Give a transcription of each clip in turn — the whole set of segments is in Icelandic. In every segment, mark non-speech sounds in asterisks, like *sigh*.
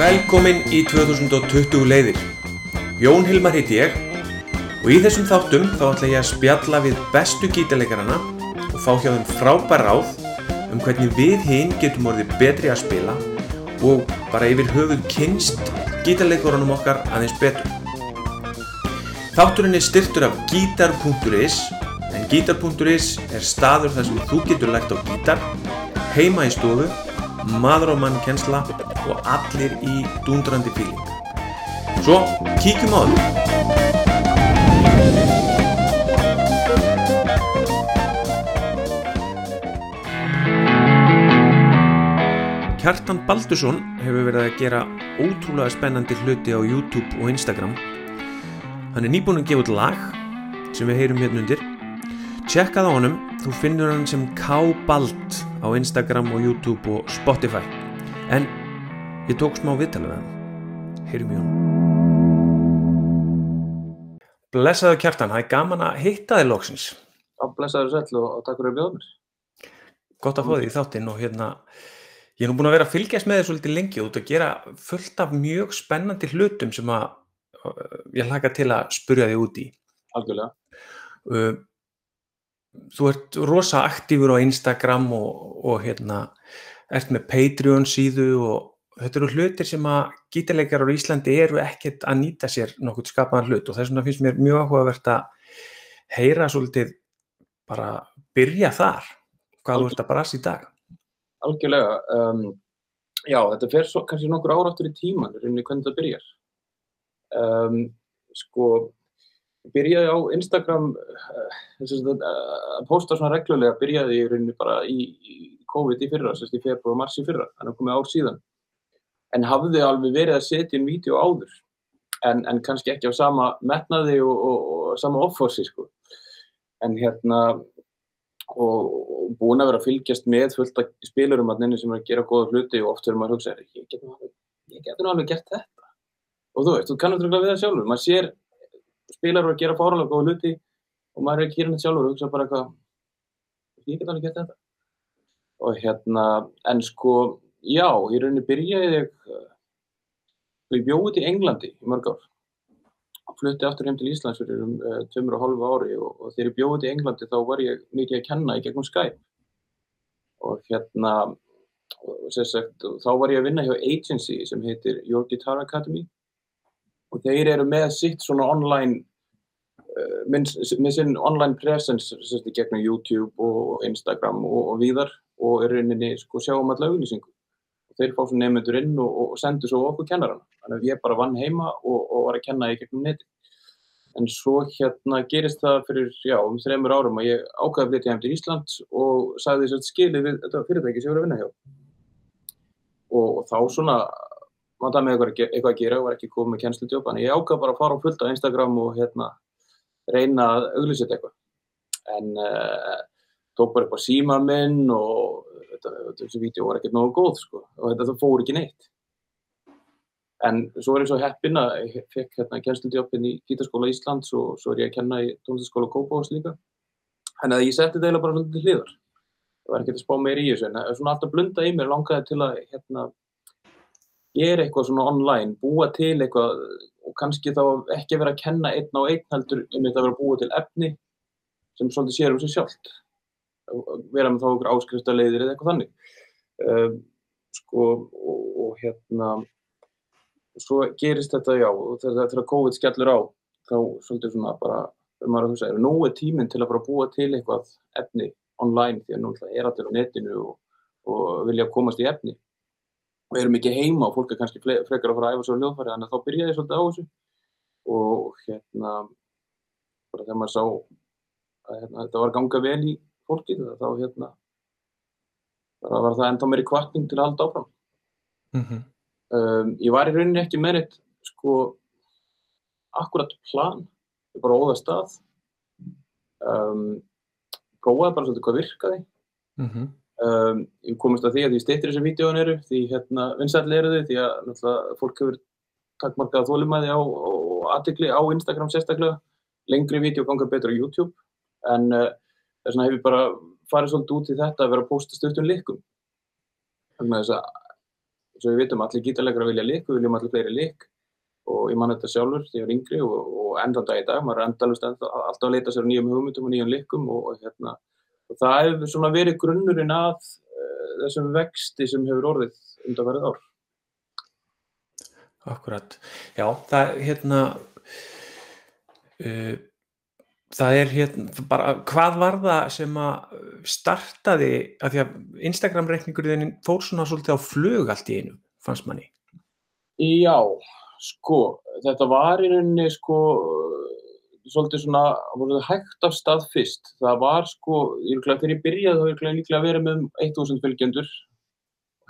Velkomin í 2020 leiðir. Jón Hilmar heiti ég og í þessum þáttum þá ætla ég að spjalla við bestu gítarleikarana og fá hjá þeim frábær ráð um hvernig við hinn getum orðið betri að spila og bara yfir höfuð kynst gítarleikurunum okkar aðeins betur. Þátturinn er styrtur af gítar.is en gítar.is er staður þar sem þú getur lægt á gítar, heima í stofu, maður og mann kensla og allir í dúndrandi fíling. Svo, kíkjum á þau. Kjartan Baldursson hefur verið að gera ótrúlega spennandi hluti á YouTube og Instagram. Hann er nýbúinn að gefa út lag sem við heyrum hérna undir. Tjekkað á honum, þú finnur hann sem K-Bald á Instagram og YouTube og Spotify. En ég tók smá viðtalið við hann. Heyrum í honum. Blessaðu Kjartan, það er gaman að hitta þig loksins. Já, blessaður sæll og, og takk fyrir mér. Gott að þig í þáttinn og hérna, ég er nú búinn að vera að fylgjast með þér svolítið lengi og út að gera fullt af mjög spennandi hlutum sem að uh, ég hlaka til að spurja þig út í. Algjörlega. Uh, þú ert rosa aktífur á Instagram og, og hérna, ert með Patreon síðu og þetta eru hlutir sem að gítarleikarar á Íslandi eru ekkert að nýta sér nokkuð skapaðan hlut og þess vegna finnst mér mjög áhugavert að heyra svolítið bara byrja þar hvað þú ert að brasa í dag. Algjörlega. Um, já, þetta fer svo, kannski nokkur ára áttur í tíman, hvernig þetta byrjar. Um, sko, byrjaði á Instagram uh, að uh, posta svona reglulega, byrjaði ég rauninni bara í, í COVID í fyrra, sérst í februar og mars í fyrra, þannig að komið ár síðan. En hafði alveg verið að setja inn vídeo áður, en, en kannski ekki á sama metnaði og, og, og sama offorsi, sko. En hérna, og, búin að vera að fylgjast með fullt af spilurum að nenni sem er að gera góða hluti og oft verður maður að hugsa, ég getur alveg, alveg gert þetta. Og þú veist, þú kannast röglega við það sjálfur, maður sér spilarum að gera fáranlega góða hluti og maður er ekki hérna sjálfur og hugsa bara eitthvað, ég get alveg gert þetta. Og hérna, en sko, já, í rauninni byrjaði ég, ég bjóði til Englandi í mörg ár. Flutti aftur heim til Íslands fyrir um uh, tömur og hálfu ári og, og þegar ég bjóði í Englandi þá var ég mikið að kenna í gegnum Skype. Og hérna og sagt, þá var ég að vinna hjá agency sem heitir Your Guitar Academy og þeir eru með sitt svona online uh, með, með sinn online presence sagt, gegnum YouTube og Instagram og, og víðar og er rauninni sko sjá um alla auglýsingu og þeir fá svo nefnendur inn og, og sendur svo okkur kennarana þannig að ég bara vann heima og, og var að kenna í gegnum neti. En svo hérna gerist það fyrir, já, um þreymur árum að ég ákvaði að flytja heim til Ísland og sagði þess að skilið við þetta fyrirtæki sem ég voru að vinna hjá. Og, og þá svona, maður það með eitthvað, eitthvað að gera og var ekki komið með kennslutjóp, þannig ég ákvaði bara að fara á fullt á Instagram og hérna reyna að auglýsa eitthvað. En uh, tók bara upp á síma minn og þetta, þessi vídeo var ekkert nógu góð, sko, og þetta fór ekki neitt. En svo er ég svo heppinn að ég fekk hérna kennslutjópinn í Gítarskóla Íslands og svo er ég að kenna í tónlistaskóla Kópavóks líka. Að ég setti þetta bara svolítið til hliðar. Það var ekkert að spá meir í þessu en svona alltaf blunda í mér langaði til að hérna gera eitthvað svona online, búa til eitthvað og kannski þá ekki vera að kenna einn á einn heldur um þetta að vera að búa til efni sem svolítið sér um sig sjálft. Vera með þá okkur áskriftaleiðir eða eitthvað þannig. Uh, sko og, og hérna svo gerist þetta, já, og þegar COVID skellur á, þá svolítið svona bara, maður að hugsa, er er tíminn til að bara búa til eitthvað efni online, því að nú er allir á netinu og, og vilja komast í efni. Og erum ekki heima og fólk er kannski frekar að fara að æfa svo í ljóðfæri, þannig að þá byrjaði ég svolítið á þessu. Og hérna, bara þegar maður sá að hérna, þetta var ganga vel í fólkið, þá hérna, bara var það enda meiri kvartning til að halda áfram. Mm -hmm. Um, ég var í rauninni ekki með eitt sko akkurat plan, ég bara óða stað um, prófaði bara svolítið hvað virkaði Mm -hmm. Um, ég komist að því að því steyttir þessar vídeoan eru því hérna vinsætli eru þau því að náttúrulega fólk hefur takkmarkað þólumæði á og aðtikli á Instagram sérstaklega. Lengri vídeo gangar betur á YouTube en uh, þess vegna hef ég bara farið svolítið út í þetta að vera að posta stundum líkum þannig að þess að svo við vitum allir gítarleikar að vilja lík, við viljum allir fleiri lík og ég man þetta sjálfur þegar ég var yngri og, og endan dag í dag, maður er endalust alltaf að leita sér nýjum hugmyndum og nýjum líkum og, og, hérna, og það hefur svona verið grunnurinn að uh, þessum vexti sem hefur orðið undanfærið ár. Akkurat, já, það hérna, uh, það er hérna, bara, hvað var það sem að startaði, af því að Instagram reikningurinn fór svona svolítið á flög allt í einu, fannst manni? Já, Sko, þetta var í rauninni sko svolítið svona, voruð hægt af stað fyrst. Það var sko, þegar ég byrjaði þá er líklega að vera með 1000 fylgjendur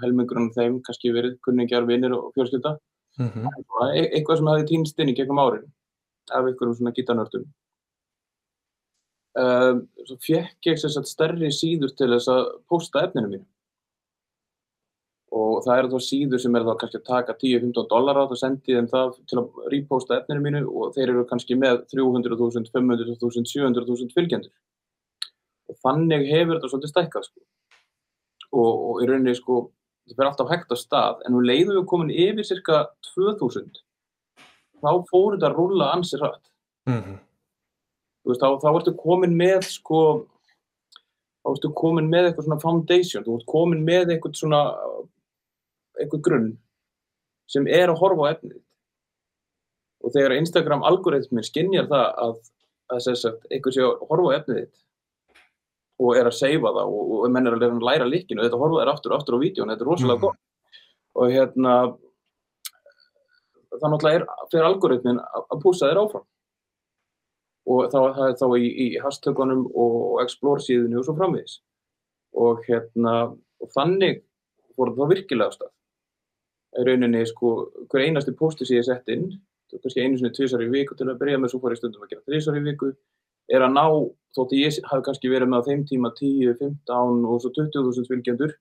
helmingurinn þeim, kannski verið kunningjar, vinnir og fjölskylda. Mm -hmm. e eitthvað sem hefði týnst inn í gegnum árin af einhverjum svona gítanördum. Um, svo fekk ég sérstaklega stærri síður til þess að posta efninu mínu og það eru þá síður sem er þá kannski að taka 10-15 dólar á það og sendi þeim það til að reposta efninu mínu og þeir eru kannski með 300.000, 500.000, 700.000 fylgjendur og þannig hefur þetta svolítið stækkað sko. og, og í rauninni sko það fyrir alltaf hægt á stað en nú leiðum við komin yfir cirka 2000 þá fór þetta að rúla ansið hrætt mm -hmm. veist, þá, þá ertu komin með sko þá ertu komin með eitthvað svona foundation þú ert komin með eitthvað svona einhver grunn sem er að horfa á efnið og þegar Instagram algoritmir skinnjar það að, að sagt, einhver sé að horfa á efnið og er að seifa það og, og menn er að læra líkinu og þetta horfa þær aftur og aftur á vídjón, þetta er rosalega mm. gott. Og hérna það náttúrulega er fyrir algoritmin að púsa þér áfram. Og það, það er þá í, í hashtökunum og explore síðinu og svo framvegis. Og hérna og þannig voru það virkilega stað rauninni sko hver einasti póstu sem ég sett inn kannski einu sinni tvísar í viku til að byrja með svo fór ég stundum að gera þrísar í viku er að ná, þótt ég hafi kannski verið með á þeim tíma 10, 15 og svo 20.000 fylgjendur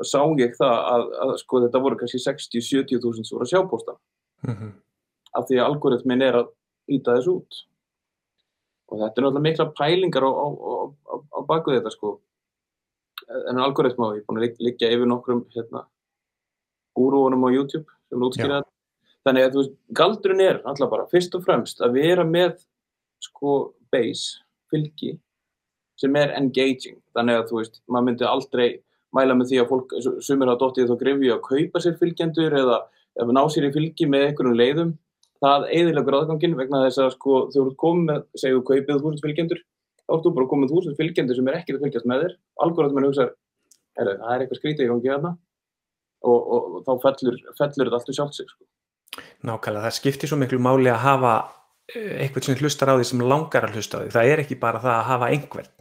þá sá ég það að, að sko þetta voru kannski 60, 70.000 sem voru að sjá pósta. Mm -hmm. af því að algoritmin er aðýta þess út. Og þetta er náttúrulega mikla pælingar á, á, á, á baku þetta sko. En algoritma, ég er búin að liggja yfir nokkrum hérna gúrúunum á YouTube sem útskýra þetta. Þannig að veist, galdurinn er alltaf bara fyrst og fremst að vera með sko base, fylgi sem er engaging. Þannig að þú veist, maður myndi aldrei mæla með því að fólk, sumir hafa dóttið þá grifið að kaupa sér fylgjendur eða ef ná sér í fylgi með einhverjum leiðum það eðilegur aðgangin vegna þess að sko þú ert komið með, segju kaupið húsins fylgjendur, þá ertu bara komið húsins fylgjendur sem er ekkert að fylgjast með þér. Algoritminn hugsa, það er eitthvað skrítið í gangi þarna og, og þá fellur, fellur þetta alltaf sjálfsig sko. Nákvæmlega, það skiptir svo miklu máli að hafa eh, eitthvað sem hlustar á því sem langar að hlusta á því, það er ekki bara það að hafa einhvern.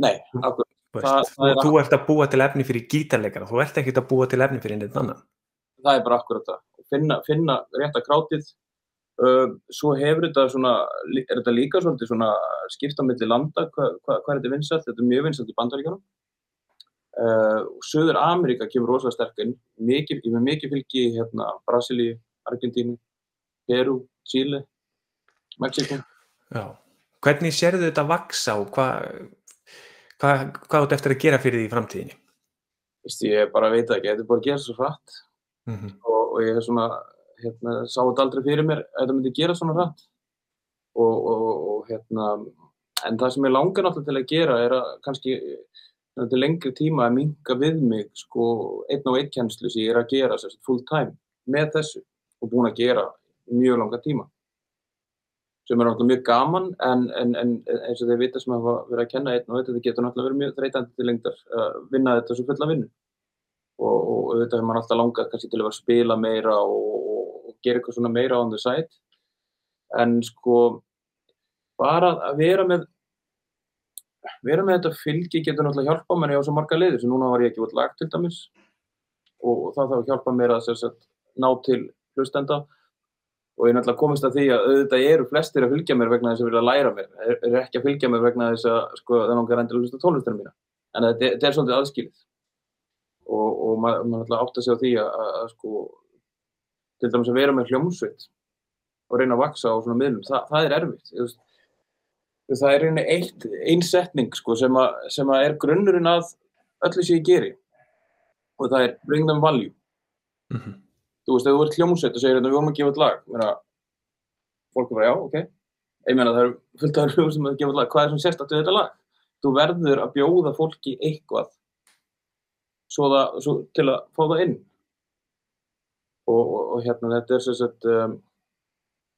Nei, akkur það, það Þú ert að búa til efni fyrir gítarleikara þú ert ekki að búa til efni fyrir einhvern annan Það er bara akkurat það, finna, finna rétt að krátið. Uh, svo hefur þetta svona, er þetta líka svona skipta mellir landa, hvað hva, hva er þetta vinsalt, þetta er mjög vinsalt í bandaríkanum Uh, Söður Amerika kemur rosalega sterkinn, mikið, með mikið fylgi hérna, Brasilíu, Argentínu, Peru, Chile, Mexiko. Hvernig sérðu þetta að vaksa og hvað hva, hvað átt eftir að gera fyrir því í framtíðinni? Vist, ég bara veit ekki, þetta er bara að gera svo hratt mm -hmm. og, og ég svona, hérna, sá þetta aldrei fyrir mér að þetta myndi gera svona hratt og, og, og hérna, en það sem ég langar náttúrulega til að gera er að kannski þetta er lengri tíma að minga við mig sko einn á einn kjænslu sem ég er að gera sérst, full time með þessu og búin að gera mjög langa tíma. Sem er náttúrulega mjög gaman en, en, en eins og þeir vita sem hafa verið að kenna einn og þetta getur náttúrulega verið mjög þreytandi til lengdar að vinna þetta svo fulla vinnu. Og, og þetta hefur maður alltaf langað kannski til að vera að spila meira og, og gera eitthvað svona meira on the side. En sko bara að vera með vera með þetta fylgi getur náttúrulega hjálpa mér á svo marga leiðir sem núna var ég ekki út lagt til dæmis. Og það þarf að hjálpa mér að sagt, ná til hlustenda. Og ég er náttúrulega komist að því að auðvitað eru flestir að fylgja mér vegna þess að vilja læra mér. Er, er ekki að fylgja mér vegna þess að sko, það langar endur að hlusta tónlistunum mína. En þetta, þetta er svolítið aðskilið. Og, og maður ma náttúrulega átt að segja því að, að, að sko til dæmis að vera með hljómsveit og reyna að vaksa á svona miðlum, Þa, það er erfitt það er einu eitt einsetning sko, sem, a, sem að er grunnurinn að öllu sem ég geri og það er bring them value Mm -hmm. Þú veist, ef þú ert hljómsveit og segir hérna, við vorum að gefa út lag, meina, fólk er bara, já, ok. Ég meina, það eru fullt af hljómsveit sem að gefa út lag, hvað er sem sérstakt við þetta lag? Þú verður að bjóða fólki eitthvað svo það, svo, til að fá það inn. Og, og, og hérna, þetta er sagt, um,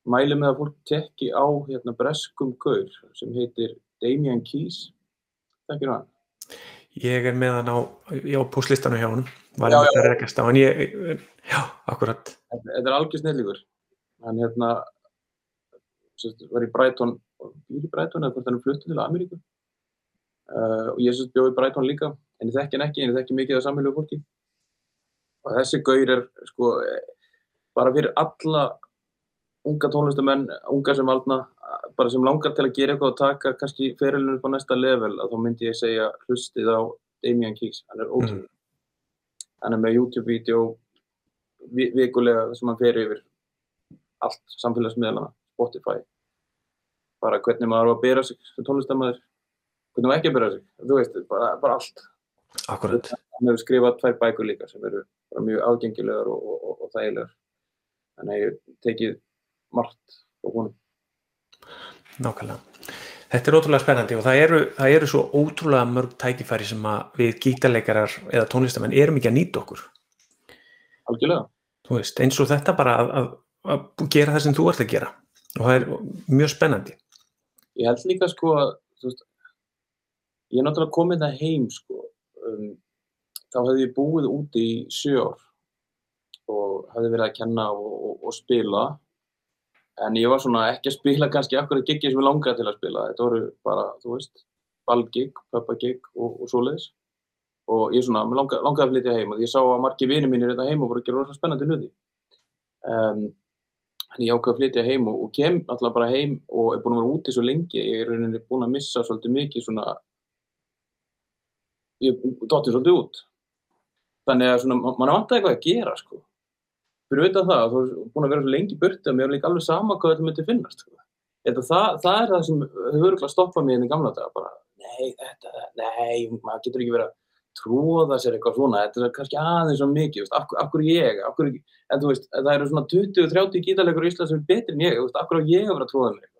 mæli með að fólk tekki á hérna breskum gaur sem heitir Damien Keys. Þekkir hann? Ég er með hann á, ég á púslistanum hjá hann, var Já, hann já. að rekast á, ég, já, akkurat. Þetta er algjör snillíkur. Hann hérna, var í býr í Brighton eða hvort hann fluttur til Ameríku. Uh, og ég sérst bjóð í Brighton líka, en ég þekki hann ekki, en ég þekki mikið af samheilu fólki. Og þessi gaur er, sko, eh, bara fyrir alla unga tónlistamenn, unga sem aldna, bara sem langar til að gera eitthvað og taka kannski ferilinu upp á næsta level, að þá myndi ég segja hlustið á Damien Keys. Hann er ótrúlega. Hann er með YouTube-vídeó vi- vikulega sem hann fer yfir allt samfélagsmiðlana, Spotify bara hvernig maður á að bera sig sem tónlistamæður, hvernig maður ekki að bera sig þú veist, bara, bara allt Akkurat. hann hefur skrifað tvær bækur líka sem eru mjög aðgengilegar og, og, og, og þægilegar þannig að ég tekið margt á honum Nákvæmlega. Þetta er ótrúlega spennandi og það eru, það eru svo ótrúlega mörg tækifæri sem við gítarleikarar eða tónlistamenn erum ekki að nýta okkur. algjörlega, Þú veist, eins og þetta bara að, að, að gera það sem þú ert að gera og það er mjög spennandi. ég held líka sko að þú veist, ég er náttúrulega komið það heim sko um, þá hefði ég búið úti í sjö ár og hefði verið að kenna og, og, og spila en ég var svona ekki að spila kannski akkur giggi sem ég langaði til að spila. Þetta voru bara, þú veist, ballgig, pöppagig og, og svoleiðis. Og ég svona, mér langaði, langaði að flytja heim og ég sá að margir vinir mínir þetta heim og voru að gera spennandi hluti. Um, en ég ákveði að flytja heim og, og kem alltaf bara heim og er búin að vera úti svo lengi. Ég er rauninni búin að missa svolítið mikið svona ég dotti svolítið út. Þannig að svona, ma- mann vantaði eitthvað að gera sko fyrir utan það, þú er búin að vera svo lengi burtu að mér er líka alveg sama hvað þetta myndi finnast sko. þetta, það, það er það sem hefur örugglega stoppað inn í gamla daga bara, nei, þetta, nei, maður getur ekki verið að tróða sér eitthvað svona, þetta er kannski aðeins svo mikið, af, af hverju ég, af hverju, en þú veist, það eru svona 20-30 gítarleikur í Ísland sem er betri en ég, af hverju ég að vera að tróða mér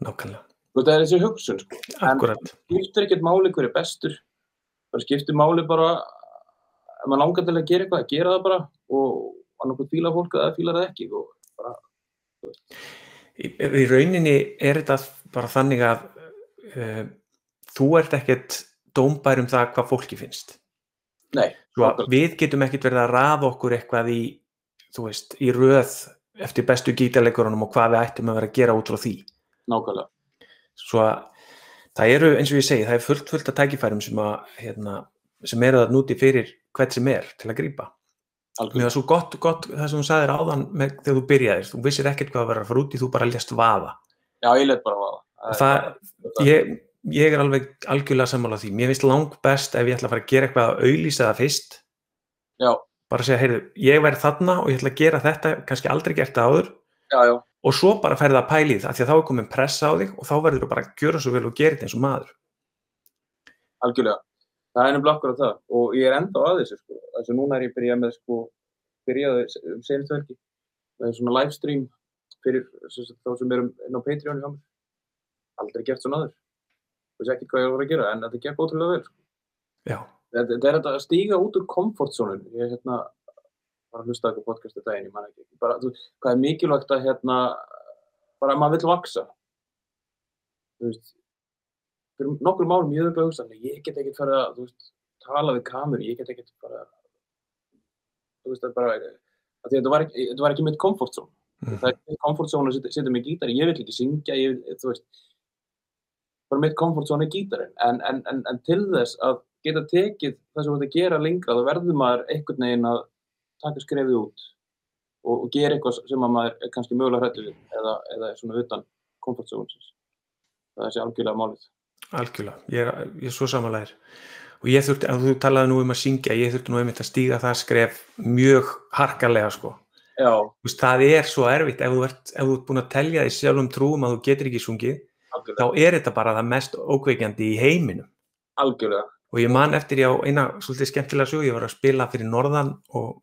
Nákvæmlega. það er þessi hugsun, sko, en Akkurat. skiptir ekkert máli hver er bestur, það skiptir máli bara, ef maður langar til að gera eitthvað, að gera það bara og annarkoð fíla fólk eða fílar það ekki og bara, Í, í rauninni er þetta bara þannig að uh, þú ert ekkert dómbær um það hvað fólki finnst. nei, að við getum ekkert verið að raða okkur eitthvað í, veist, í röð eftir bestu gítarleikurunum og hvað við ættum að vera að gera út frá því. nákvæmlega, Svo að það eru, eins og ég segi, það er fullt fullt af tækifærum sem að, hérna, sem eru það núti fyrir hvert sem er til að grípa. Mér var svo gott, gott það sem þú sagðir áðan með, þegar þú byrjaðir, þú vissir ekkert hvað að vera að fara út í, þú bara lést vaða. já, ég let bara vaða. Það, ég, ég er alveg algjörlega sammála því. Mér finnst lang best ef ég ætla að fara að gera eitthvað að auðlýsa það fyrst, Já, bara segja, heyrðu, ég verð þarna og ég ætla að gera þetta, kannski aldrei gert það áður, já, já, og svo bara ferði að pæli það, því að þá er komin pressa á þig og þá verður þú bara að gjöra svo vel og gera þetta eins og maður. algjörlega. Það er nefnilega akkurat það og ég er enda að þessu sko. Þess að núna er ég byrjað með sko, byrjaði um senstu helgi með svona livestream fyrir sem sagt, þá sem erum inn á Patreon hjá mér. Aldrei gert svona aður. Þú veist ekki hvað ég var að gera en þetta gekk ótrúlega vel. Sko. Þetta, þetta er að stíga út úr komfortzónun. Ég er hérna bara að hlusta eitthvað podcast þetta daginn, ég man ekki. Bara, þú, hvað er mikilvægt að hérna bara að maður vill vaksa. Þú veist, fyrir nokkur málum ég bara hugsað, "Nei, ég get ekkert fara að, veist, tala við kameru, ég get ekkert fara þú veist, það bara, þetta var var ekki mitt comfort zone. Mhm. Það er comfort zone að setja, setja mig gítar, ég vil ekki syngja, ég vil, þú veist, bara mitt comfort zone er gítarinn, en, en, en, en til þess að geta tekið það sem þú ert að gera lengra, þá verður maður einhvern veginn að taka skrefið út og, og gera eitthvað sem að maður er kannski mögulega hrættu við, eða, eða svona utan comfort zone. Það er þessi algjörlega málið. Algjörlega, ég er, ég er svo samanlegar og ég þurfti, að þú talaði nú um að syngja ég þurfti nú einmitt að stíga það skref mjög harkalega sko. Já, Þú veist, það er svo erfitt. Ef þú ert, ef þú ert búin að telja því sjálfum trúum að þú getur ekki sungið, þá algjörlega, er þetta bara það mest ókveikjandi í heiminum. Algjörlega. og ég man eftir ég á eina svolítið skemmtilega sög, ég var að spila fyrir Norðan og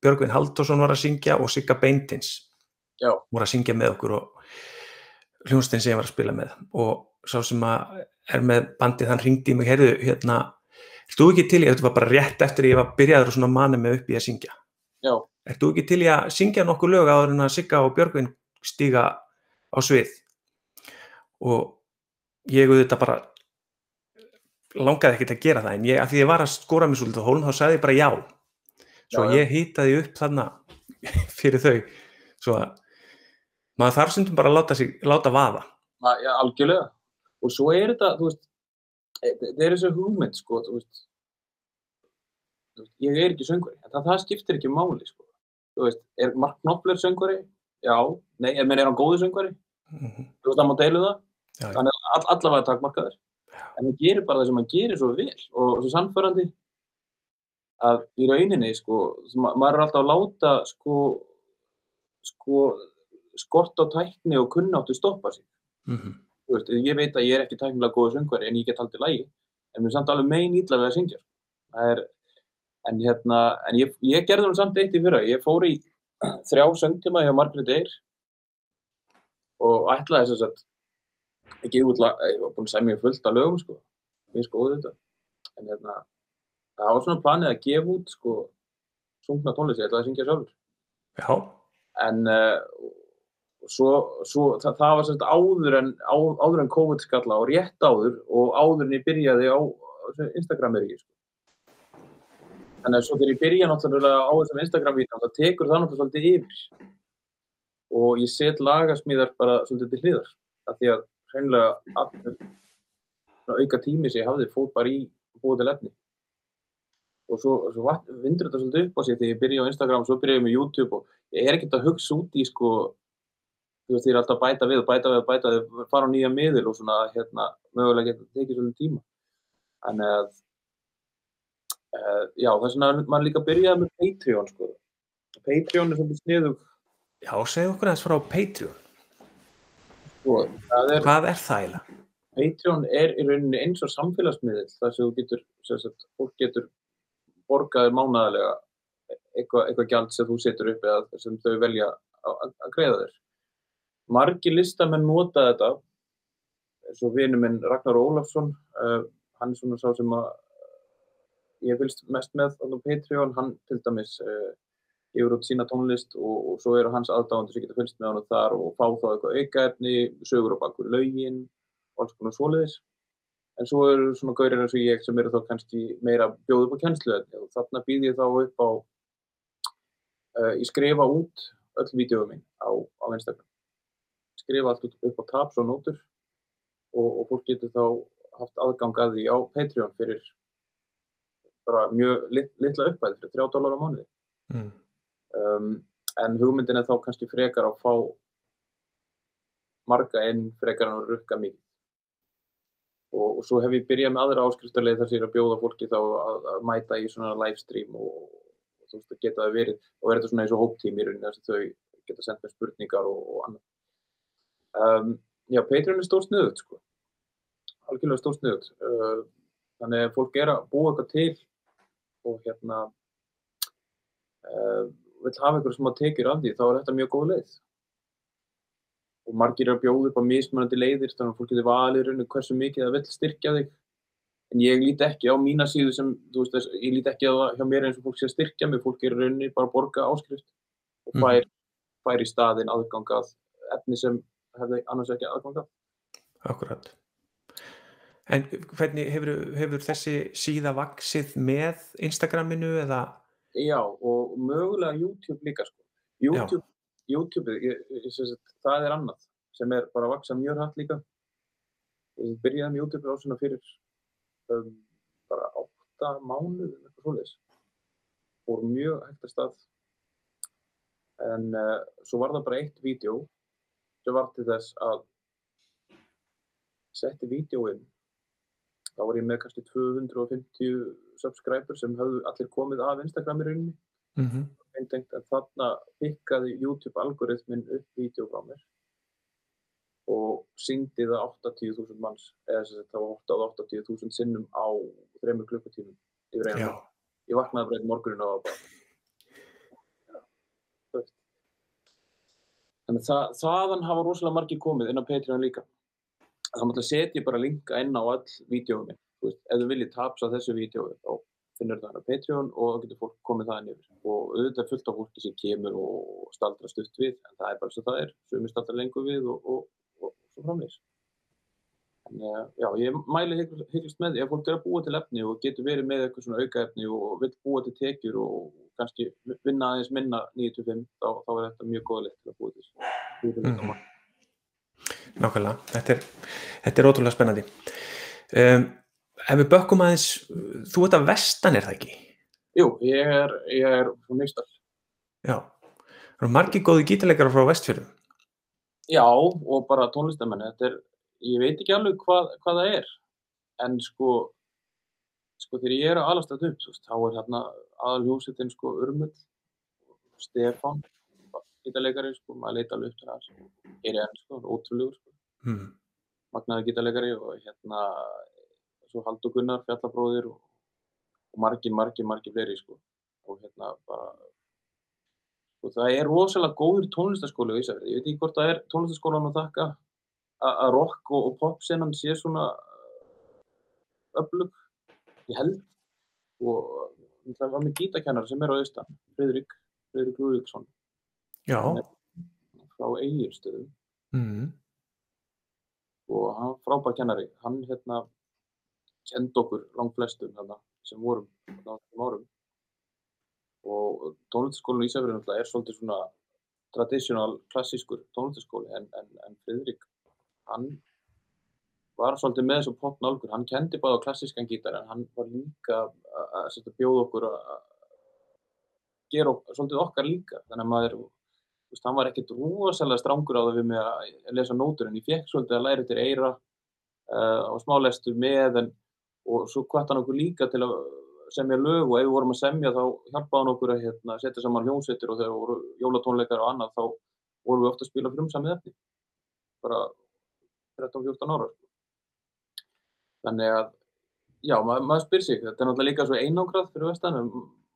Björgvin Haldursson var að syngja og Sigga Beintins Já. voru að syngja með okkur og hljónstinn sem ég var að spila með. Og sá sem að er með bandið hann ringdi í mig, heyrðu, hérna ertu ekki til í, þetta var bara rétt eftir ég var byrjaður og svona manið mig upp í að syngja. Já, ertu ekki til í að syngja nokkuð lög áður en að Sigga og Björgvin stíga á svið? Og ég auðvitað bara langaði ekkert að gera það en ég, að því ég var að skora mér svolítið á hólum þá sagði ég bara já. Svo Já, já. ég hýtaði upp þarna *laughs* fyrir þau. Svo að maður þarf sem bara að láta, sig, láta vaða. Já, algjörlega. Og svo er þetta, þú veist, þetta er þessi hugmynd, sko, þú veist, ég er ekki söngvari, en það, það skiptir ekki máli, sko. Þú veist, er Mark Knopfler söngvari? Já, nei, en er hann góði söngvari? Mhm. Þú veist, það má deilu það? Já. Hann er all, allavega takmarkaður. En hann gerir bara það sem hann gerir svo vel og svo sannförandi að í rauninni, sko, ma maður er alltaf að láta, sko, sko, skort á tækni og kunnáttu stoppa sig. Mhm. Þú veist, ég veit að ég er ekki tæknilega góður söngvari en ég get haldið lægi, en mér er samt alveg megin ítla við að syngja. Er, en hérna, en ég, ég gerði hún samt eitt í fyrra, ég fór í *clears throat* þrjá söngtíma hjá Margrét Eyr og ætlaði þess að ekki út, ég var búinn að segja mér fullt af lögum, sko, mér skoðið þetta, en hérna, það var svona planið að gefa út, sko, sungna tónlist, ég ætlaði að syngja sjálfur. Já, en uh, svo, svo það, það var sérst áður en á, áður en COVID skalla og rétt áður og áður en ég byrjaði á Instagram er ekki sko. þannig að svo þegar ég byrja náttúrulega á þessum Instagram-vídeum þá tekur það náttúrulega svolítið yfir og ég set lagasmíðar bara svolítið til hliðar af því að hreinlega allur auka tími sem ég hafði fór bara í búið til efni og svo, svo vindur þetta svolítið upp á sig þegar ég byrja á Instagram svo byrja ég með YouTube og ég er ekkert að hugsa út í sko þú veist, ég er alltaf að bæta við og bæta við og bæta við, fara á nýja miðil og svona, hérna, mögulega geta tekið svona tíma. Þannig að, uh, já, vegna er maður líka að byrja með Patreon, sko. Patreon er svolítið sniðug, já, segðu okkur aðeins frá Patreon sko. Það er, hvað er það eiginlega? Patreon er í rauninni eins og samfélagsmiðil, þar sem þú getur, sem sagt, fólk getur borgaðir mánaðarlega eitthvað, eitthvað gjald sem þú setur upp eða sem þau velja að greiða þér. Margir listamenn nota þetta, eins og vinur minn Ragnar Ólafsson, uh, hann er svona sá sem að ég fylgst mest með á Patreon, hann til dæmis uh, gefur út sína tónlist og, og svo eru hans aðdáðandur sem geta fylgst með hann þar og fá þá eitthvað aukaefni, sögur á bakur lögin og alls konar svoleiðis. En svo eru svona gaurir eins og ég sem eru þá kannski meira bjóð upp á kennsluefni og þarna býð ég þá upp á, uh, ég skrifa út öll vídeoðu mín á, á Instagram. Skrifa allt upp á tabs og nótur og, og fólk getur þá haft aðgang að því á Patreon fyrir bara mjög lit, litla uppæð fyrir 3 dólar á mánuði. Mm. Um, en hugmyndin er þá kannski frekar að fá marga inn frekar en að rukka mikið. Og, og svo hef ég byrjað með aðra áskriftarleið þar sem ég er að bjóða fólki þá að, að mæta í svona livestream og, og þú veist að geta það verið og er þetta svona eins og hóptím í rauninni þar sem þau geta sendt mér spurningar og, og annað. Um, já, Patreon er stór sniðut sko. Algjörlega stór sniðut. Uh, þannig að fólk er að búa eitthvað til og hérna uh, vill hafa eitthvað sem að tekjur af því, þá er þetta mjög góð leið. Og margir eru að bjóða upp á mismunandi leiðir, þannig að fólk getur valið í rauninni hversu mikið það vill styrkja þig. En ég líti ekki á mína síðu sem, þú veist, þess- ég líti ekki á það hjá mér eins og fólk sé að styrkja mig, fólk er rauninni bara að borga áskrift og Mhm. fær, fær í staðinn aðgang að efni sem hefði annars ekki aðgang að. Akkurat. En hvernig hefur, hefur þessi síða vaksið með Instagraminu eða Já, og mögulega YouTube líka, sko. YouTube, YouTube ég, ég, sagt, það er annað sem er bara að vaksa mjög hratt líka. Ég byrjaði með YouTube á svona fyrir um, bara átta mánuð eða eitthvað svoleiðis. Fór mjög hægt að stað. En uh, svo var það bara eitt vídeo sem var til þess að setti vídeoinn þá var ég með kannski 250 subscribers sem höfðu allir komið af Instagram í rauninni mm -hmm. en þarna pikkaði YouTube algoritmin upp vídeo frá mér og syngdi það 80.000 manns eða þess að það var 80.000 sinnum á þreymur klukkutímum yfir. Já, Ég vaknaði bara einn morgunin og var bara Já, þú veist. Þannig að það, þaðan hafa rosalega margir komið inn á Patreon líka. Það mátti setja bara linka inn á all veist, ef þú viljið tapsa þessu vídeói þá finnur það á Patreon og þá getur fólk komið það yfir. Og auðvitað fullt af fólki sem kemur og staldra stutt við, en það er bara svo það er. Sumi staldra lengur við og, og, og svo framvegis. En uh, já, ég mæli hygglust með því ef fólk er að búa til efni og getur verið með eitthvað svona auka efni og vill búa til tekjur og kannski vinna aðeins minna 9-5, þá, þá er þetta mjög góðilegt til að búa til. búa til Mhm. mark. nákvæmlega. Þetta er, þetta er ótrúlega spennandi. Um, ef við bökkum aðeins, þú ert að vestan er það ekki? Jú, ég er, ég er frá Nýstal. Já. Það eru margir góði gítarleikara frá vestfjörðum. Já, og bara tónlistamenn. Þetta er, ég veit ekki alveg hvað, hvað það er, en sko, sko þegar ég er að alast þetta upp, þá er hérna aðalhjósitinn sko Urmull, Stefán, gítarleikari, sko, maður leita alveg upp til hans, er enn, sko, ótrúlegur, sko, Hmm. magnaði gítarleikari og hérna, svo Haldur Gunnar, fjallabróðir og, og margir, margir, margir fleiri, sko, og hérna bara, og það er rosalega góður tónlistaskóli á Ísafjörði. Ég veit ekki hvort það er tónlistaskólan að þakka að rock og, og pop senan sé svona öflug, ég held og það var með gítakennara sem er á austan, Friðrik Friðrik Lúðvíksson Já. frá Egilstöðum Mm. og hann frábær kennari, hann hérna kendi okkur langt flestum þarna sem vorum árum og tónlistaskólinn í Ísafjörði náttúrulega er svolítið svona traditional, klassískur tónlistaskóli en, en, en Friðrik hann var svolítið með þessu pop nálgur, hann kendi báða klassískan gítar en hann var líka að, bjóða okkur að gera ok- svolítið okkar líka. Þannig að maður þú veist, hann var ekkert rosalega strangur á það við mig að lesa nótur en ég fekk svolítið að læra til eira uh, og smálestu með en, og svo hvart hann okkur líka til að semja lög og ef við vorum að semja þá hjálpaði hann okkur að hérna, setja saman hljómsveitir og þegar voru jólatónleikar og annað þá vorum við ofta að spila frumsamið efni. Bara 13-14 ára sko. þannig að já, mað, maður spyr sig, þetta er náttúrulega líka svo einangrað fyrir vestan,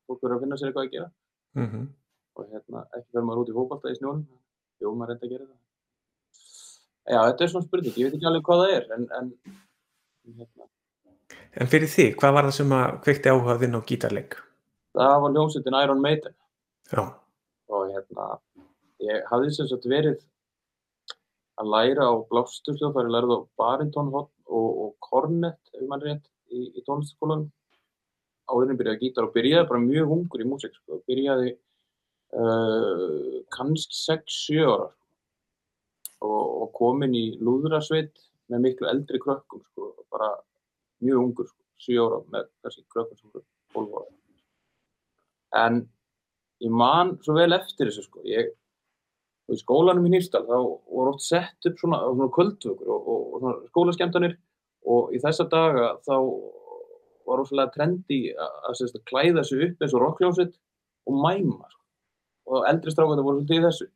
fólk verður að finna sér eitthvað að gera Mm og hérna, ekki fyrir maður út í fókbalta í snjónum jú, maður reynda að gera það já, þetta er svona spurning, ég veit ekki alveg hvað það er en, en hérna, En fyrir þig, hvað var það sem að kveikti áhuga þinn á gítarleik? það var hljómsveitin Iron Maiden Já. og hérna, ég hafði sem sagt verið að læra á blásturhljóðfæri, lærði á barintónhótt og, og kornett, ef mann rétt, í, í tónlistaskólanum áðurinn byrjaði að gítar og byrjaði bara mjög ungur í músík, sko, byrjaði uh, kannski 6-7 ára og, og komin í lúðrasveit með miklu eldri krökkum, sko, bara mjög ungur, sko, 7 ára með kannski krökkum sem voru 12 ára. En ég man svo vel eftir þessu, sko, ég, og í skólanum í Nýrstal þá voru oft sett upp svona, svona kvöldvökur og, og, og svona skólaskemtanir og í þessa daga þá var rosalega trendi að, að, að klæða sig upp eins og rockljónsitt og mæma sko. og eldri strákandi voru svolítið í þessu.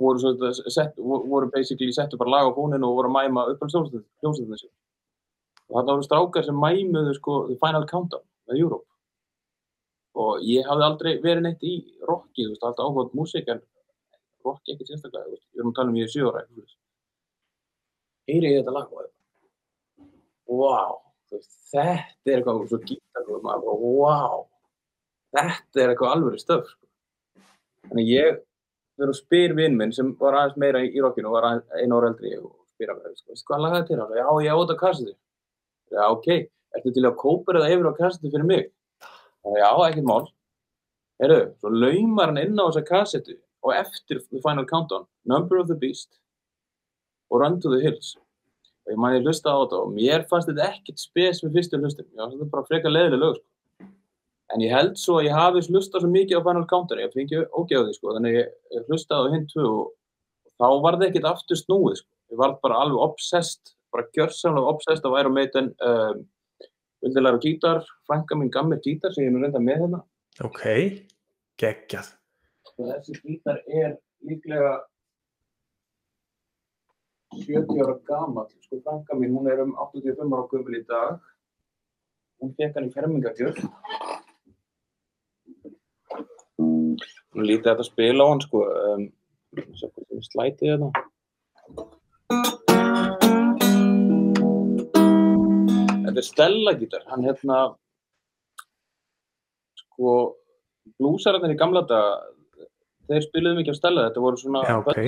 Voru, svolítið, set, voru basically settu bara lag á fóninu og voru að mæma upp á hljómsveitinu þessu og þarna voru strákar sem mæmuðu sko The Final Countdown með Europe. Og ég hafði aldrei verið neitt í rocki, þú veist, alltaf áhugaðt músík en rocki ekkert sérstaklega, ég erum að tala um ég er sjö ára eitthvað svoleiðis. heyri ég þetta lag og wow, þú veist, þetta er eitthvað svo gítar og maður bara, wow þetta er eitthvað alvöru stöf sko. þannig ég þegar þú spyr vinn minn sem var aðeins meira í, rockinu og var einu ára eldri og spyr að mér, sko, veistu hvað lagaði til hann? Já, ég á þetta á kassetu. Já, ok, ertu til að kópera það yfir á kassetu fyrir mig? Já, ekkert mál. Heyrðu, svo laumar hann inn á þessa kassetu og eftir The Final Countdown, Number of the Beast og Run to the Hills. Og ég man ég hlusta á þetta og mér fannst þetta ekkert spes með fyrstu hlustum. Já, þetta er bara frekar leiðileg lög, sko. En ég held svo að ég hafi hlustað svo mikið á Final Countdown, ég fengi ógeði, sko, þannig ég, ég hlustaði á hinn tvö og, og þá var það ekkert aftur snúið, sko. Ég var bara alveg obsessed, bara gjörsamlega obsessed af Iron Maiden, um, vildi læra á gítar, frænka mín gaf mér gítar sem ég nú reynda með hérna. Ok, geggjað. Og þessi gítar er líklega 70 ára gamall, sko frænka mín, hún er um 85 ára gömul í dag. Hún fekk hann í fermingagjöf. Hún lítið þetta spila á hann, sko. Um, svo hvort ég slæti þetta. Þetta er Stella gítar. Hann hérna, sko, blúsararnir í gamla daga, þeir spiluðu mikið á Stella. Þetta voru svona Já, ok.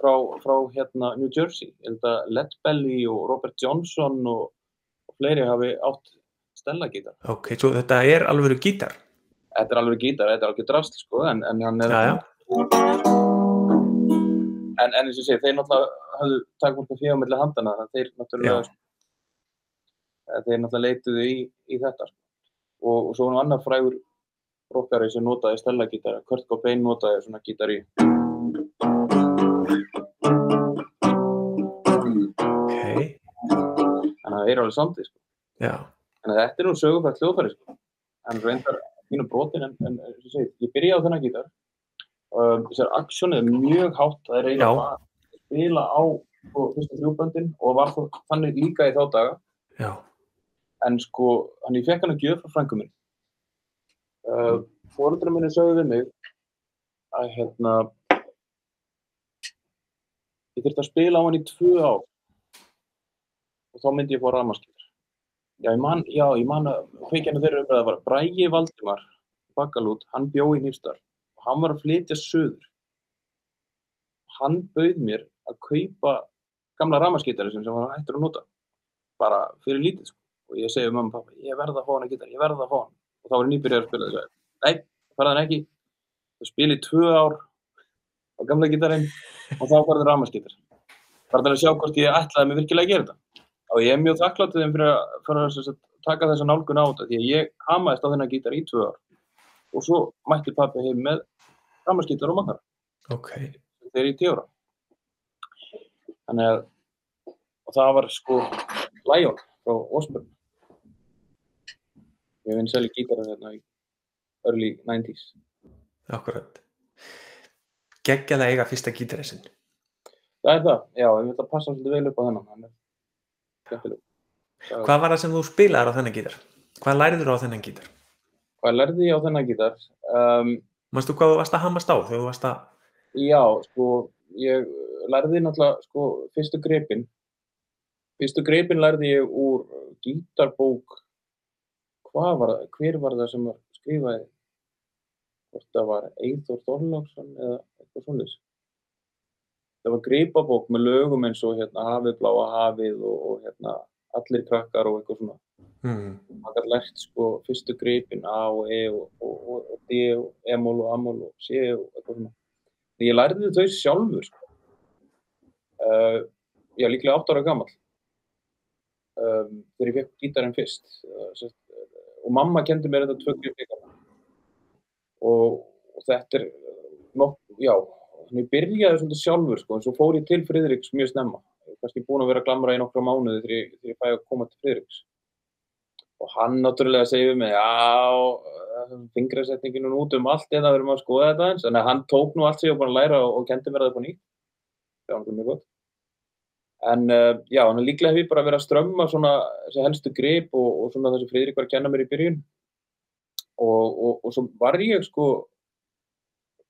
frá, frá hérna New Jersey. Led Belly og Robert Johnson og, og fleiri hafi átt Stella gítar. Ok, svo þetta er alveg gítar. Þetta er alveg gítar, þetta er alveg drasl, sko, en, en hann er... Já, já. En, en eins og segi, þeir náttúrulega hafðu takmarka fyrir á milli handana, þeir náttúrulega, þeir náttúrulega leituðu í, í þetta, sko. Og, og svo nú annar frægur rockari sem notaði Stella gítar, Kurt Cobain notaði svona gítar í. Ok, Þannig að það er alveg samtið, sko. að þetta er nú sögufært hljóðfæri, sko. Hann reyndar mínu brotin, en, en segi, ég byrjaði á þennan gítar. Um, þessar aksjónið er mjög hátt, það er eiginlega að spila á sko, fyrstu þrjúböndin og var þannig líka í þá daga. Já, En sko, hann ég fekk hann að gjöf frá frængu minn. Uh, Fóreldrar minni sögðu við mig að hérna, ég þurfti að spila á hann í tvö ár og þá myndi ég fá rafmaskýr. Já, ég man, já, ég man að kveikjarnu þeirra umræða var Brægi Valdimar Bakalút, hann bjó í Nýrstar og hann var að flytja söður. Hann bauð mér að kaupa gamla rafmaskýtari sem var hættur að nota, bara fyrir lítið sko. Og ég segi við mamma og pappa, ég verða að fá hann að gítar, ég verða að fá hann. Og þá var ég nýbyrjar að spila þess að, nei, farða hann ekki. Það spila í tvö ár á gamla gítarinn og þá farði rafmaskýtar. Bara til að sjá hvort ég ætlaði mig virkilega að gera þetta. Og ég er mjög þakklátið þeim fyrir að, fyrir að, taka þessa nálgun á þetta, því að ég hamaðist á þennan gítar í tvö ár. Og svo mætti pappi heim með rafmaskýtar og magnara ok. þegar ég ára. Þannig að, og það var sko Lion frá Osborne. Ég vinn selja gítar þarna í early 90s. Akkurat. Geggjað að eiga fyrsta gítarinn sinn. Það er það, já, ég vil að passa svolítið vel upp á þennan, Hvað var það sem þú spilaðar á þennan gítar? Hvað læriður á þennan gítar? Hvað lærði ég á þennan gítar? Um, Manstu hvað þú varst að hamast á þegar þú varst að... já, sko, ég lærði náttúrulega, sko, fyrstu grepin. Fyrstu grepin lærði ég úr gítarbók, hvað var það, hver var það sem var skrifaði, hvort það var Eithor Þorláksson eða eitthvað svoleiðis. Það var gripabók með lögum eins og hérna hafið, bláa hafið og, og hérna allir krakkar og eitthvað svona. Hmm. maður gæti lært sko fyrstu gripin A og E og, og, og, D og E-mól og A-mól og C og eitthvað svona. En ég lærði þau sjálfur sko. Uh, ég var líklega 8 ára gammal um, þegar ég fekk gítarinn fyrst. Uh, og mamma kendi mér þetta tvö líka. Og, og þetta er nokk, já, ég byrjaði svolítið sjálfur sko, en svo fór ég til Friðriks mjög snemma. Kannski búin að vera að glamra í nokkra mánuði þegar ég, ég fæði að koma til Friðriks og hann náttúrulega segir við mig já, fingrasetninginu út um allt eða við erum að skoða þetta eins að hann tók nú allt sem ég var búin að læra og, og kendi mér það upp á nýtt það var mjög gott en uh, já, hann er líklega hef ég bara verið að strömma svona þessi helstu grip og, og svona þessi Friðrik var að kenna mér í byrjun. Og, og, og svo var ég sko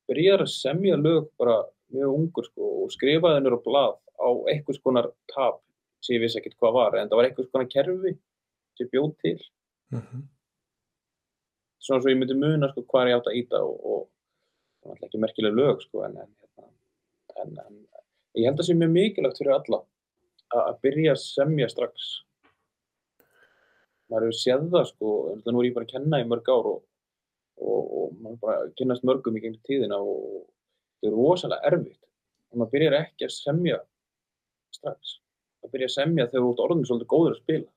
byrjaði að semja lög bara mjög ungur sko og skrifaði hennur á blað á einhvers konar tab sem ég vissi ekkert hvað var en það var einhvers konar kerfi sem bjóð til. Mm -hmm. svona svo ég myndi muna sko hvað ég átt að íta og, og það var ekki merkileg lög sko en, en, hérna, en, en ég held að það sé mjög mikilvægt fyrir alla að, að byrja að semja strax. Maður hefur séð það sko en nú er ég bara að kenna í mörg ár og, og, og maður bara að kynnast mörgum í gegnum tíðina og það er rosalega erfitt. Og maður byrjar ekki að semja strax. Maður byrja að semja þegar þú ert orðin svolítið góður að spila.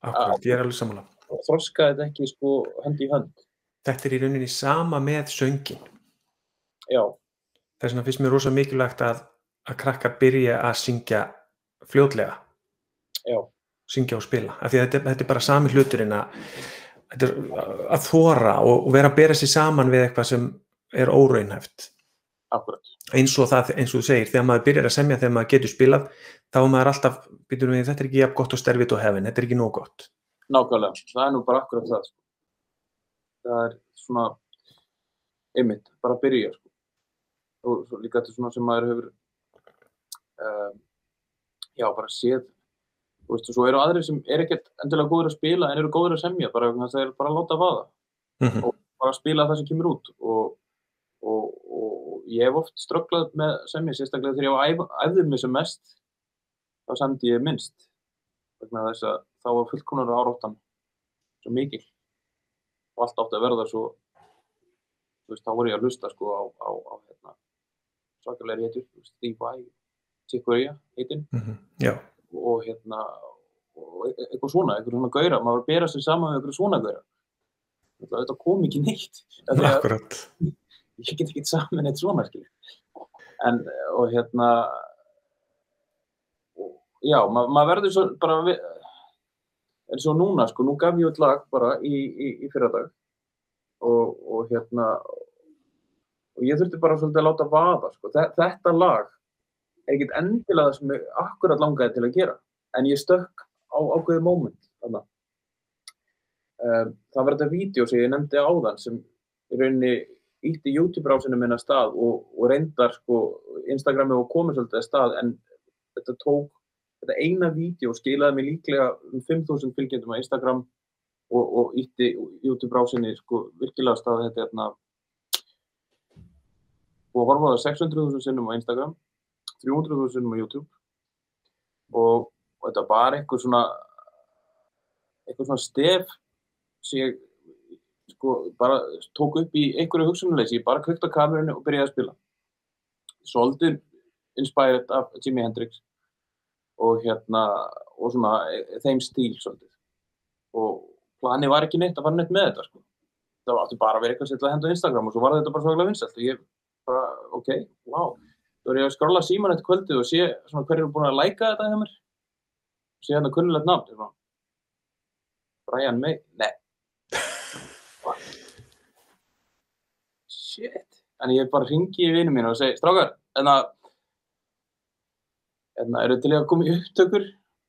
Akkurat, ég er alveg sammála. og þroska þetta ekki sko hönd í hönd. Þetta er í rauninni sama með söngin. já, Þess vegna finnst mér rosa mikilvægt að, að krakkar byrja að syngja fljótlega, já, syngja og spila. Af því að þetta, þetta er bara sami hluturinn að, er að þóra og, og vera að bera sér saman við eitthvað sem er óraunhæft. eins og það, eins og þú segir, þegar maður byrjar að semja þegar maður getur spilað, þá er maður alltaf býtur við, þetta er ekki jafn gott og sterfið og hefin, þetta er ekki nóg gott. Nákvæmlega, það er nú bara akkurat það sko. það er svona einmitt, bara að byrja sko. og svo líka þetta svona sem maður hefur um, já, bara séð. Þú veist, og svo eru aðrir sem er ekkert endilega góður að spila en eru góður að semja, bara þess að það er bara að láta vaða. Mm og bara að spila það sem kemur út. Og, og, og ég hef oft strögglað með semja, sérstaklega þegar ég æfðið mig sem mest þá samdi ég minnst. Vegna þess að þá var fullkonar áráttan svo mikil. Og allt átti að verða svo þú veist, þá voru ég að hlusta sko á, á, á hérna, svakalega hétur, Steve Vai Chicoria heitinn Já, og hérna og e- eitthvað svona, eitthvað svona gauðra maður bera sig saman með eitthvað svona gauðra þetta kom ekki neitt. Akkurat. *laughs* ég get ekki saman eitt svona en og hérna og, já, ma maður verður svo bara við, eins og núna sko, nú gaf ég út lag bara í, í, í fyrradag. Og, og hérna og ég þurfti bara svolítið að láta vaða sko. Þe- þetta lag er ekkert endilega það sem ég akkurat langaði til að gera en ég stökk á ákveðið moment þarna. Um, það var þetta vídeo sem ég nefndi áðan sem í rauninni ítti YouTube-brásinu minna stað og, og reyndar sko Instagrami og komið svolítið að stað en þetta tók þetta eina vídeo skilaði mig líklega um 5.000 fylgjendum á Instagram og, og ítti YouTube-brásinni sko virkilega að stað. Þetta hérna og horfa á það 600.000 sinnum á Instagram 300.000 sinnum á YouTube. Og, og þetta var eitthvað svona eitthvað svona stef sem ég sko bara tók upp í einhverju hugsunuleysi, ég bara kveikt á kamerunni og byrjaði að spila. Svolítið inspired af Jimi Hendrix og hérna og svona e- þeim stíl svolítið. Og planið var ekki neitt að fara neitt með þetta sko. Það átti bara að vera eitthvað að henda á Instagram og svo var þetta bara svaklega vinsælt og ég bara, ok, wow þá er ég að skrolla síman eftir kvöldið og sé svona hverju eru búin að læka þetta hjá mér. Sé hérna kunnulegt nafn svona. Brian May, nei. Shit. En ég bara ringi í vinnu mín og segi strákar, en að en að eru til ég að koma í upptökur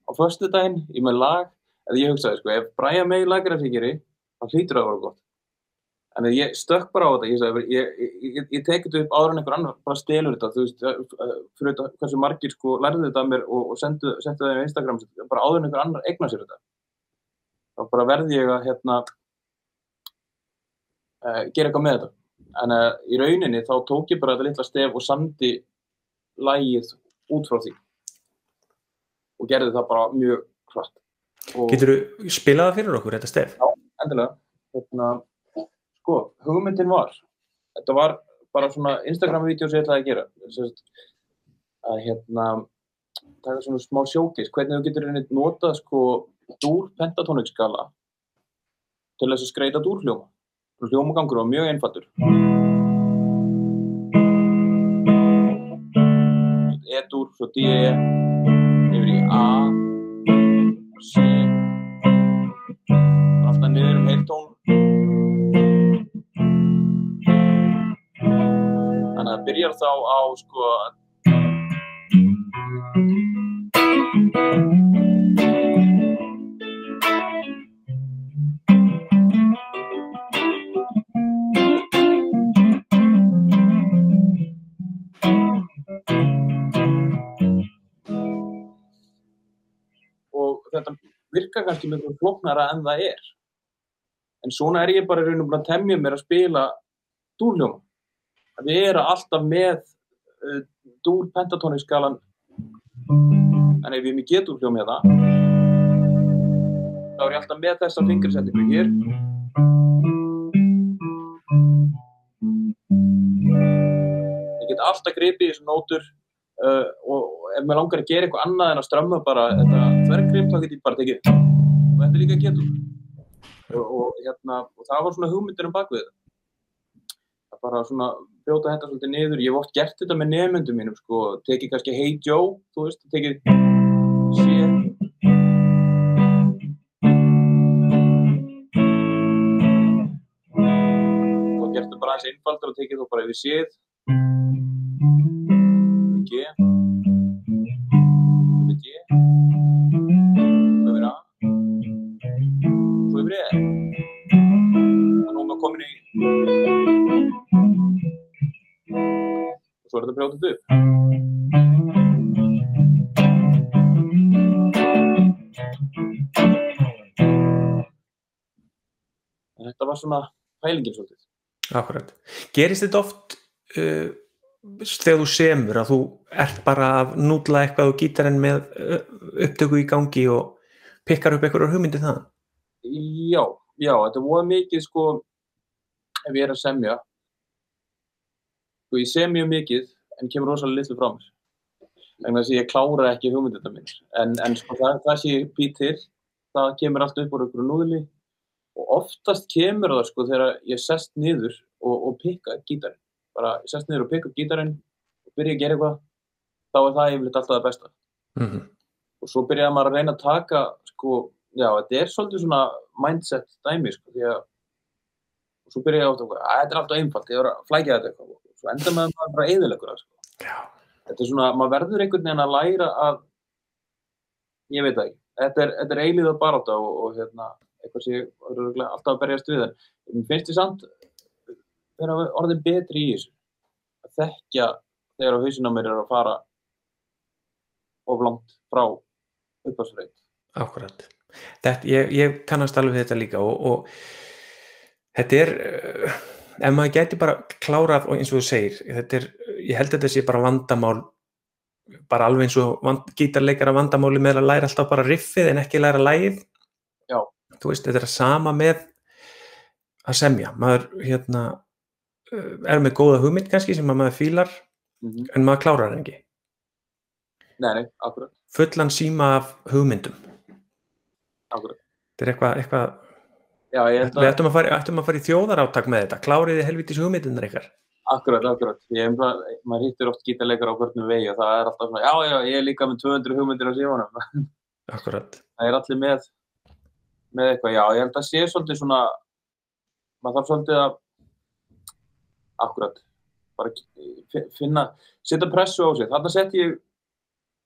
á föstudaginn í með lag? En ég hugsaði sko, ef Brian May lagar að sigri þá hlýtur það að vera gott en að ég stökk bara á þetta ég, sagði, ég, ég, ég, ég tekið þetta upp áður en einhver annar bara stelur þetta, þú veist fyrir þetta, hversu margir sko lærðu þetta að mér og, og sendu, sendu það í Instagram bara áður en einhver annar egna sér þetta. Þá bara verði ég að hérna uh, gera eitthvað með þetta. En uh, í rauninni þá tók ég bara þetta litla stef og samdi lægið út frá því. Og gerði það bara mjög og Getur þú spilað það fyrir okkur, þetta stef? endilega. Hérna, sko, hugmyndin var þetta var bara svona Instagram-vídeó sem ég ætlaði að gera Sest, að hérna það er svona smá sjókis, hvernig þú getur einnig notað sko dúr pentatónikskala til þess að skreita dúrhljóma. Hljómagangur var mjög einfaldur. E-dúr, svo D yfir í A C alltaf niður um heiltón þannig að byrjar þá á sko og þetta virkar kannski mjög flóknara en það er. En svona er ég bara raun og að temja mér að spila dúrljóma erum alltaf með uh, dúr pentatónikskalan en ef ég er með getúrljóm hérna þá er ég alltaf með þessa fingersettingu hér. Ég get alltaf gripið í þessu nótur uh, og ef mér langar að gera eitthvað annað en að strömma bara þetta þvergrip þá get ég bara tekið. Og þetta er líka getur og, og, hérna, og það var svona hugmyndir um bakvið það bara svona brjóta þetta svolítið niður. Ég hef oft gert þetta með nefnendum mínum sko, tekið kannski Hey Joe þú veist, tekið sé og gert það bara aðeins einfaldar og tekið þú bara yfir séð þetta upp. Þetta var svona pælingin svolítið. Akkurat. Gerist þetta oft uh, þegar þú semur að þú ert bara að nútla eitthvað á gítarinn með uh, upptöku í gangi og pikkar upp einhverjar hugmyndir það? Já, já, þetta voru mikið sko, ef ég er að semja, sko ég sem mjög mikið en kemur rosalega litlu frá mér. Þannig að ég klára ekki hugmyndina mín. En, en sko það, það sem ég bý til, það kemur allt upp úr einhverju núðli og oftast kemur það sko þegar ég sest niður og, og pikka gítarinn. Bara ég sest niður og pikka gítarinn og byrja að gera eitthvað, þá er það yfirleitt alltaf það besta. Mm -hmm. Og svo byrjaði maður að reyna að taka sko, já, þetta er svolítið svona mindset dæmi sko, því að og svo byrjaði ég átt að, þetta er alltaf einfalt, ég var að flækja þetta eitthvað svo enda með að maður bara eðilegur sko. Þetta er svona, maður verður einhvern veginn að læra að ég veit það ekki, þetta er, þetta er eilíða baráta og, og hérna, eitthvað sem ég alltaf að berjast við en mér finnst ég samt vera orðin betri í þessu að þekkja þegar á hausinn á mér er að fara of langt frá uppásreit Akkurat. Þetta, ég, ég kannast alveg þetta líka og, og þetta er uh, ef maður geti bara klárað og eins og þú segir, er, ég held að þetta sé bara vandamál bara alveg eins og vand, gítarleikara vandamáli með að læra alltaf bara riffið en ekki læra lægið Já. þú veist, þetta er sama með að semja. Maður hérna er með góða hugmynd kannski sem að maður fílar mm -hmm. en maður klárar hann ekki. Nei, nei, akkurat, fullan síma af hugmyndum. Akkurat. Þetta er eitthvað, eitthvað Já, held við að, ættum að, fara, ættum að fara í þjóðaráttak með þetta. Kláriði helvitis hugmyndunar ykkar? Akkurat, akkurat. Ég hef bara, maður hittir oft gítarleikar á hvernig vegi og það er alltaf svona, já, já, ég er líka með 200 hugmyndir á síðanum *laughs* akkurat, það er allir með með eitthvað, já, ég held að sé svolítið svona maður þarf svolítið að akkurat bara fi- finna, setja pressu á sig. Þarna sett ég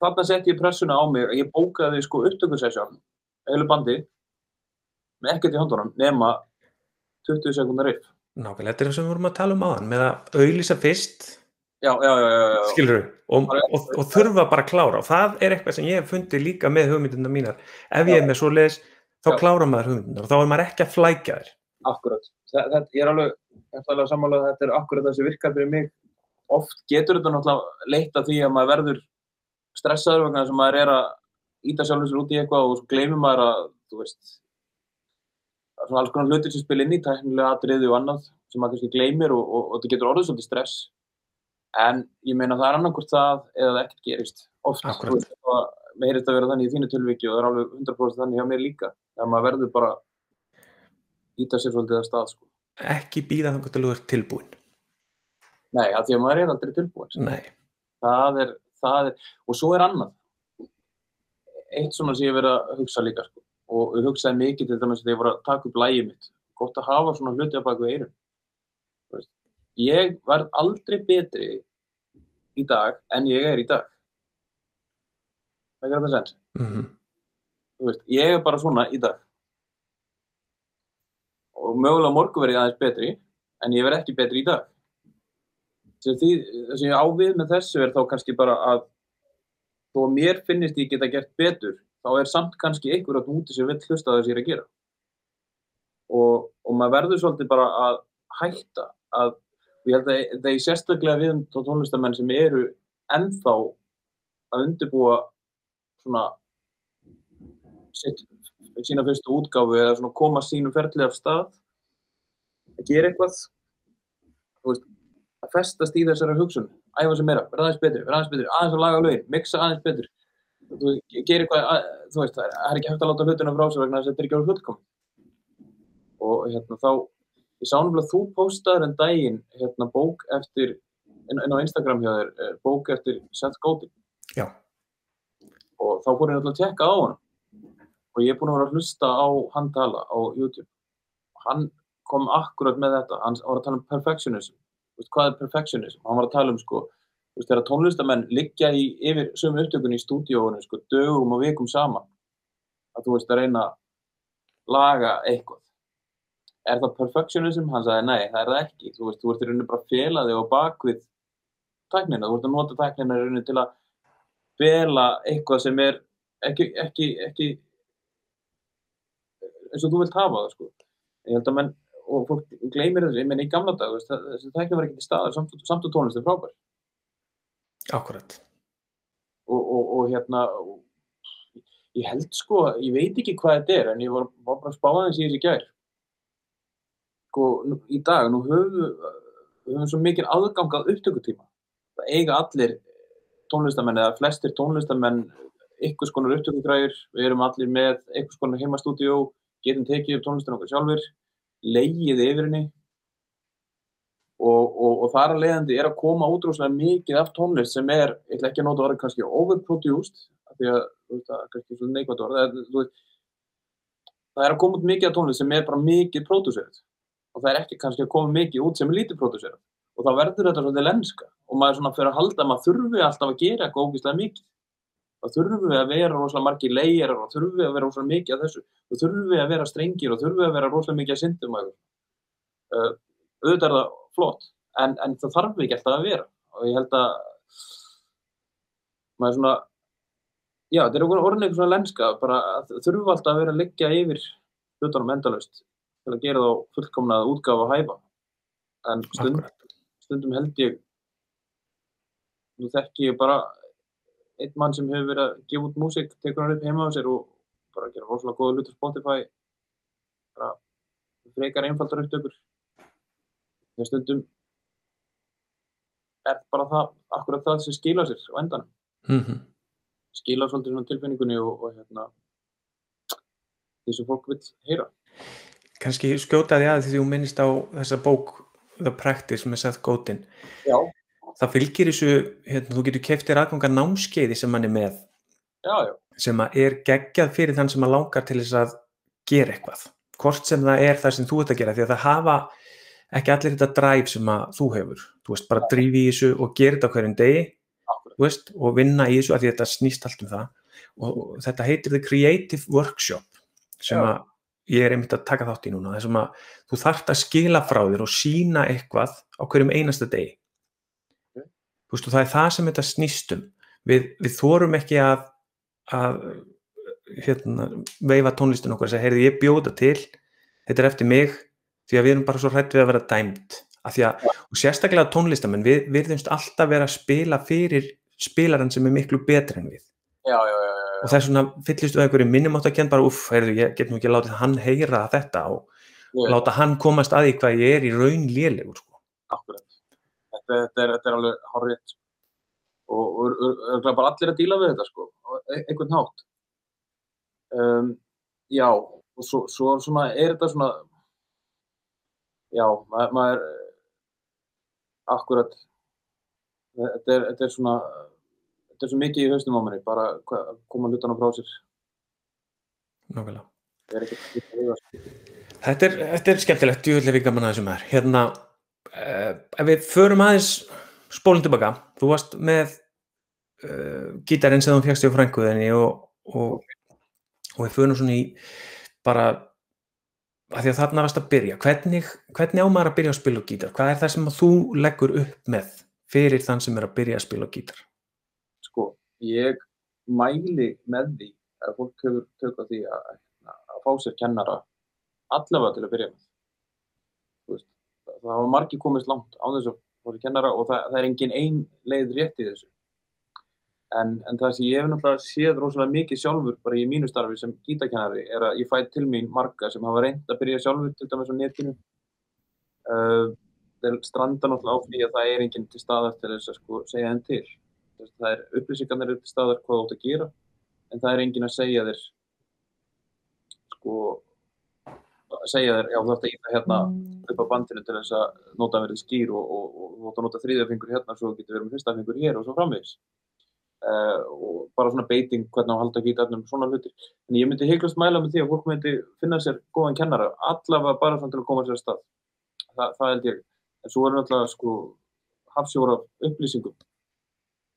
þarna sett ég pressuna á mig. Ég bókaði sko upptökusessjón heilu bandi með ekkert í höndunum nema 20 sekundar riff. Nákvæmlega þetta er það sem við vorum að tala um áðan með að auðlýsa fyrst já, já, já, já, já. skilur og, Bara- og, og þurfa bara að klára. Og það er eitthvað sem ég hef fundið líka með hugmyndunar mínar. Ef ég er með svo leiðis þá klára maður hugmyndunar og þá er maður ekki að flækja þér Akkurat. Þetta, er alveg, alveg að þetta er akkurat það sem virkar fyrir mig. Oft getur þetta náttúrulega leitt að því að maður verður stressaður vegna þess að maður er að íta sjálfur sér út í eitthvað og svo gleymir maður að, þú veist, svona alls konar hlutir sem spil inn í, tæknilega atriði og annað sem maður kannski gleymir og, og, og þetta getur orðið svolítið stress. En ég meina það er annarkvort það eða það ekkert gerist. Oft, mér heyrist að vera þannig í þínu tilviki og það er alveg 100% þannig hjá mér líka. Þegar maður verður bara íta sér svolítið að stað, sko. ekki býða þannig til þú ert tilbúin Nei, af því að maður er aldrei tilbúin. sko. Það er, það er, og svo er annað. Eitt svona sem ég verið að hugsa líka, sko. Og hugsaði mikið til dæmis þegar ég var að taka upp lægið mitt. Gott að hafa svona hluti að baka eirum. Ég verð aldrei betri í dag en ég er í dag. Það er það sens. mm Þú veist, ég er bara svona í dag. Og mögulega á morgun verð ég aðeins betri, en ég verð ekki betri í dag. Það sem ég á við með þessu er þá kannski bara að þó að mér finnist ég geta gert betur, þá er samt kannski einhver að úti sem vill hlusta það sem ég er að gera. Og, og maður verður svolítið bara að hætta að, og ég held að það er sérstaklega við um tónlistamenn sem eru ennþá að undirbúa svona sitt, sína fyrstu útgáfu eða svona koma sínum ferli af stað að gera eitthvað veist, að festast í þessari hugsun æfa sem meira, vera aðeins betri, vera aðeins betri aðeins að laga lögin, mixa aðeins betur þú gerir eitthvað, að, þú veist, það er- ekki hægt að láta hlutina frá sig vegna þess að þetta er ekki á fullkom og hérna þá ég sá náttúrulega þú postaður en daginn hérna bók eftir inn, inn á Instagram hjá þér, eh, bók eftir Seth Godin. Já, og þá fór ég náttúrulega að tjekka á hann og ég er búinn að vera að hlusta á hann tala á YouTube. Og hann kom akkurat með þetta. Hann var að tala um perfectionism. Veist, hvað er perfectionism, hann var að tala um sko, þú veist, þegar tónlistamenn liggja í yfir sömu upptökunni í stúdíóinu sko, dögum og vikum saman að þú veist að reyna að laga eitthvað er það perfectionism? Hann sagði nei, það er það ekki þú veist, þú ert í rauninu bara að fela þig á bakvið tæknina, þú ert að nota tæknina í rauninni til að bela eitthvað sem er ekki, ekki, ekki eins og þú vilt hafa það sko. Ég held að menn, og fólk gleymir þessu, ég menn í gamla dag, þessi tækni var ekki til staðar, samt, samt og tónlist er frábær. Akkurat. Og, og, og hérna, ég held sko, ég veit ekki hvað þetta er, en ég var, var bara að spá aðeins í gær. Sko, nú, í dag, nú höfum við, svo mikið aðgang að upptökutíma. Það eiga allir tónlistamenn eða flestir tónlistamenn ykkur skonar upptökugræður, við erum allir með ykkur skonar heimastúdíó, getum tekið upp tónlistin okkar sjálfur, leigið yfir henni og, og, og þar að leiðandi er að koma útrúslega mikið af tónlist sem er, ég ætla ekki að nota orðið kannski overproduced, því að það er kannski svona neikvægt orð, það er, það er að koma út mikið af tónlist sem er bara mikið pródúserað og það er ekki kannski að koma mikið út sem er lítið pródúserað og þá verður þetta svolítið lenska. Og maður svona fyrir að halda að maður þurfi alltaf að gera eitthvað ógeðslega mikið. Þá þurfum við að vera rosalega margir leigjar og þurfum við að vera rosalega mikið af þessu. Og þurfum við að vera strengir og þurfum við að vera rosalega mikið að syndum uh, auðvitað er það flott. En, en það þarf ekki alltaf að vera. Og ég held að maður svona já, þetta er orðin eitthvað svona lenska bara að þurfum alltaf að vera að liggja yfir hlutunum endalaust til að gera þá fullkomnað útgáfa að hæfa. En stund, stundum held ég nú þekki ég bara einn mann sem hefur verið að gefa út músík, tekur hann upp heima á sér og bara gera rosalega góða hlutur Spotify. Bara frekar einfaldar upptökur þegar stundum er bara það, akkurat það sem skila sér á endanum, Mm skila svolítið svona tilfinningunni og, og hérna því sem fólk vil heyra. Kanski skjótaði að því þú minnist á þessa bók The Practice með Seth Godin. Já, Það fylgir þessu, hérna, þú getur keftir aðganga námskeiði sem hann er með. Já, já, sem að er geggjað fyrir þann sem að langar til þess að gera eitthvað. Hvort sem það er það sem þú ert að gera því að það hafa ekki allir þetta drive sem að þú hefur. Þú veist, bara drífi í þessu og gera þetta hverjum degi veist, og vinna í þessu að því þetta snýst allt um það. Og, þetta heitir The Creative Workshop sem Já. að ég er einmitt að taka þátt í núna. Þessum að þú þarft að skila frá þér og sína eitthvað á hverjum einasta degi. Ok. þú veist og það er það sem þetta snýst um. Við, við þórum ekki að, að hérna, veifa tónlistin okkur og segja, heyrðu ég bjóða til. Þetta er eftir mig því að við erum bara svo hrætt við að vera dæmt af því að, og sérstaklega tónlistamenn við virðumst alltaf vera að spila fyrir spilaran sem er miklu betri en við. Já, já, já, og það er svona fyllist við einhverju minnum átt að kenna bara uff, heyrðu, ég get nú ekki látið hann heyra þetta og já, láta hann komast að því hvað ég er í raun lélegur sko. akkurat. Þetta, þetta, er, þetta er alveg horrið og, og, og bara allir að díla við þetta sko, e- einhvern hátt. Um, já og svo, svo svona er þetta svona já, maður, maður akkurat þetta er, þetta er svona þetta er svo mikið í haustum á manni bara koma hlutunum frá sér Nákvæmlega. Þetta er, þetta er skemmtilegt, við gaman að þessum er. Hérna, uh, ef við förum aðeins spólum tilbaka, þú varst með uh, gítarinn sem þú fjagst í frænguðinni og, og, og við förum svona í bara að því að þarna varst að byrja. Hvernig, hvernig á maður að byrja að spila á gítar? Hvað er það sem þú leggur upp með fyrir þann sem er að byrja að spila á gítar? sko, ég mæli með því að fólk hefur tök á því að, að fá sér kennara allavega til að byrja með veist, það, hafa margir komist langt á þess að fá sér kennara og það, það er engin ein leið rétt í þessu en, en það sem ég hef náttúrulega séð rosalega mikið sjálfur bara í mínu starfi sem gítakennari er að ég fæ til mín marga sem hafa reynd að byrja sjálfur til dæmis á netinu. Uh, þeir stranda náttúrulega á því að það er enginn til staðar til þess að sko, segja þeim til. Það er upplýsingarnir til staðar hvað þú átt að gera en það er enginn að segja þér sko að segja þér, já þú ætti að íta hérna upp á bandinu til þess að nota verið skýr og, þú ætti að nota þriðjafingur hérna svo getur verið með fyrstafingur hér og svo framvegis uh, og bara svona beiting hvernig á halda gítarnum svona hlutir en ég myndi heiklast mæla með því að fólk myndi finna sér góðan kennara, allavega bara svona til að koma sér að stað Þa, það held ég, en svo er náttúrulega sko hafsjóra upplýsingum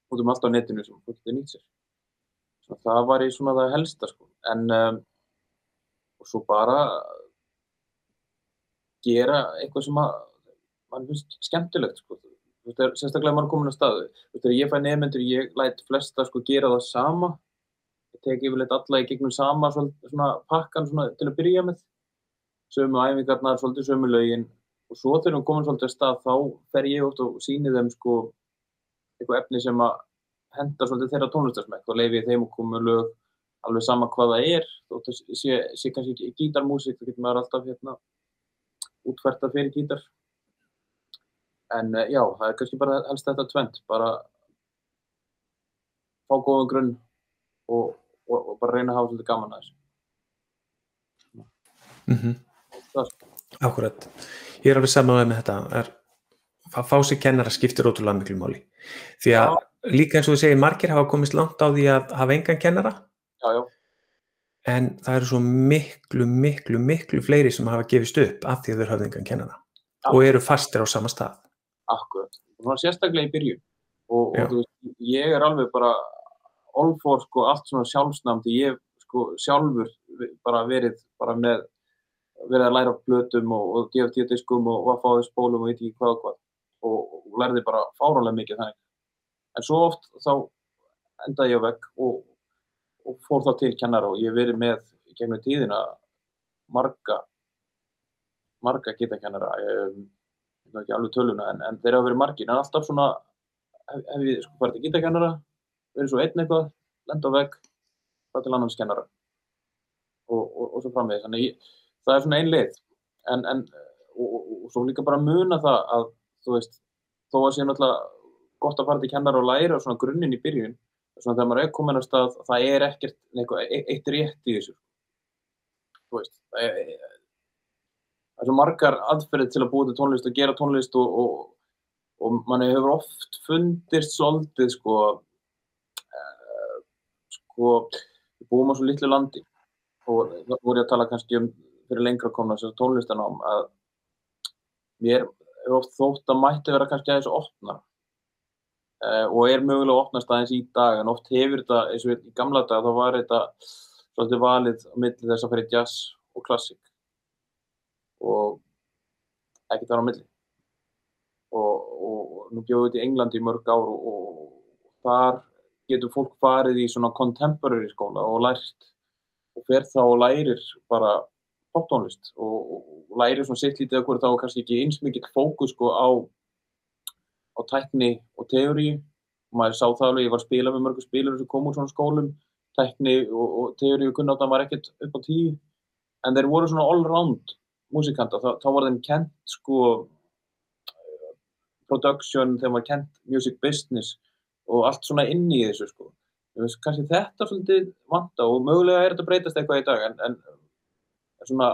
út um allt á netinu sem fólk getur nýtt sér. Svo það var í svona það helsta sko. En um, og svo bara gera eitthvað sem að mann finnst skemmtilegt sko. Þú veist, er- sérstaklega maður komin að staðu, þú veist, þegar ég fæ nefnendur, ég læt flesta sko gera það sama, ég tek yfirleitt alla í gegnum sama svona pakkan svona til að byrja með, sömu æfingarnar, svolítið sömu lögin. Og svo þegar hún komin svolítið að stað þá fer ég oft og sýni þeim sko eitthvað efni sem að henda svolítið þeirra tónlistarsmekk, þá leifi þeim koma með lög alveg sama hvað það er, þótt það sé, sé kannski gítarmúsík, þá getur maður alltaf hérna útferta fyrir gítar. En eh, já, það er kannski bara helst þetta tvent, bara fá góðan grunn og, og, og bara reyna að hafa svolítið gaman að þessu. Mm Það, Akkurat. Ég er alveg samanlega með þetta. Er, að fá sér kennara skiptir ótrúlega miklu máli. Því að líka eins og þú segir, margir hafa komist langt á því að hafa engan kennara já, já, en það eru svo miklu, miklu, miklu fleiri sem hafa gefist upp af því að þeir hafa engan kennara Já. og eru fastir á sama stað. Akkurat. Svona sérstaklega í byrjun. Og, og þú veist, ég er alveg bara all for sko allt svona sjálfsnám því ég sko sjálfur bara verið bara með verið að læra blötum og, og DFT-diskum og, að fá þess spólum og veit ekki hvað og hvað og, og lærði bara fáránlega mikið þannig. En svo oft þá endaði ég vegg og, og fór þá til kennara og ég verið með gegnum tíðina marga marga gitakennara um, ég veit ekki alveg töluna en, en þeir hafa verið margir. En alltaf svona hef, hef ég sko farið til gitakennara verið svo einn eitthvað, lenda á vegg það til annars kennara. Og, og, og svo framvegis. Þannig ég, það er svona ein leið. En, en og, og svo líka bara muna það að þú veist, þó að sé náttúrulega gott að fara til kennara og læra svona grunninn í byrjun svona þegar maður er komin að stað það er ekkert eitthvað, e- eitt rétt í þessu. Þú veist það er, það er svo margar aðferðið til að búa til tónlist og gera tónlist og, og, og manni hefur oft fundist svolítið sko uh, sko við búum á svo litlu landi. Og það voru ég að tala kannski um fyrir lengra komna þessar tónlistanám að mér er oft þótt að mætti vera kannski aðeins að opna uh, og er mögulega að opnast aðeins í dag en oft hefur þetta, eins og í gamla dag þá var þetta svolítið valið á milli þess að fyrir jazz og klassik og ekkert þar á milli. Og, og, og nú bjóðum við í Englandi í mörg ár og, og þar getur fólk farið í svona contemporary skóla og lært og fer þá og lærir bara poptónlist og, og, og lærir svona sitt lítið að hverju þá kannski ekki eins mikill fókus sko á á tækni og teóri og maður sá það alveg, ég var að spila með mörgum spilur sem kom úr svona skólum. Tækni og, og teóri og kunnáttan var ekkert upp á tíu. En þeir voru svona all round músikanta, þá, þá var þeim kent sko eh, production, þeim var kent music business og allt svona inn í þessu sko veist, kannski þetta svolítið vanta og mögulega er þetta að breytast eitthvað í dag en, en, svona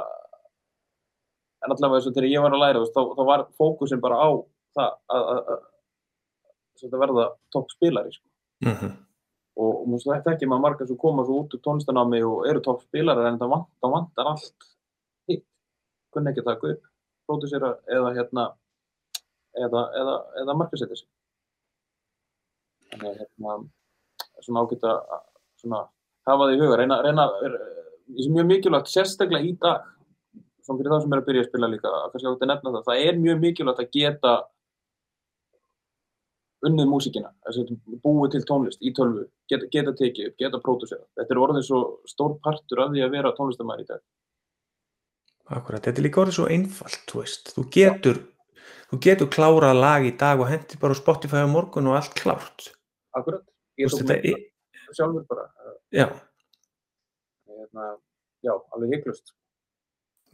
en allavega þegar ég var að læra þá, þá var fókusin bara á það að, að, að, verða topp spilari sko. Mm -hmm. og, og þetta ekki maður margar sem koma svo út úr tónlistanámi og eru topp spilarar en það vantar, vantar allt kunni ekki að taka upp pródusera eða hérna eða, eða, eða markasetja sig. Þannig að hérna svona ágætt að svona, hafa það í huga, reyna, reyna er, er mjög mikilvægt, sérstaklega í dag svona fyrir það sem er að byrja að spila líka kannski ágætt að nefna það, það er mjög mikilvægt að geta unnið músíkina, búið til tónlist í tölvu, geta, geta tekið upp, geta pródusera, þetta er orðið svo stór partur af því að vera tónlistamæður í dag Akkurat, þetta er líka orðið svo einfalt, þú veist, þú getur þú getur klárað lag í dag og hendi bara á Spotify á morgun og allt klárt. Akkurat, ég tók mér er, sjálfur bara já, hérna, já, alveg hygglust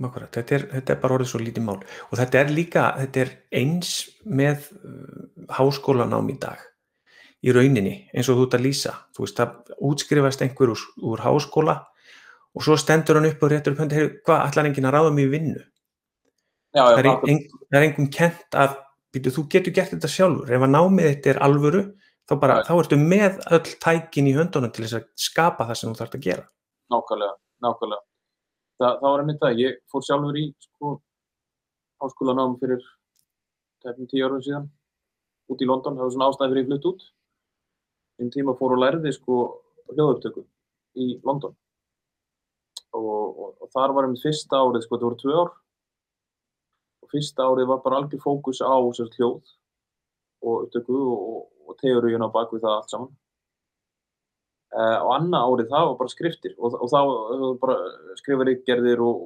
akkurat, þetta er, þetta er bara orðið svo lítið mál. Og þetta er líka, þetta er eins með uh, háskólanám í dag. Í rauninni, eins og þú ert að lýsa. Þú veist, það útskrifast einhver úr, úr háskóla og svo stendur hann upp og réttur upp höndi, hey, hvað, ætlar enginn að ráða mig í vinnu? Já, það er, ein, það er engum kent að býtu, þú getur gert þetta sjálfur. Ef að námið þetta er alvöru þá, bara, þá ertu með öll tækin í höndunum til þess að skapa það sem þú þarfst að gera. Nákvæmlega, nákvæmlega. Þa, það var einmitt það, ég fór sjálfur í sko, háskólanám fyrir tefnum tíu árum síðan út í London, það var svona ástæði fyrir ég flutt út. Einn tíma fór og lærði sko hljóðupptöku í London og, og, og þar var einmitt fyrsta árið, sko, þetta voru tvö ár og fyrsta árið var bara algjör fókus á sérst hljóð og upptöku og, og teguríun á bakvið það allt saman. Uh, og annað árið það var bara skriftir og, og þá uh, bara skrifa ríkgerðir og,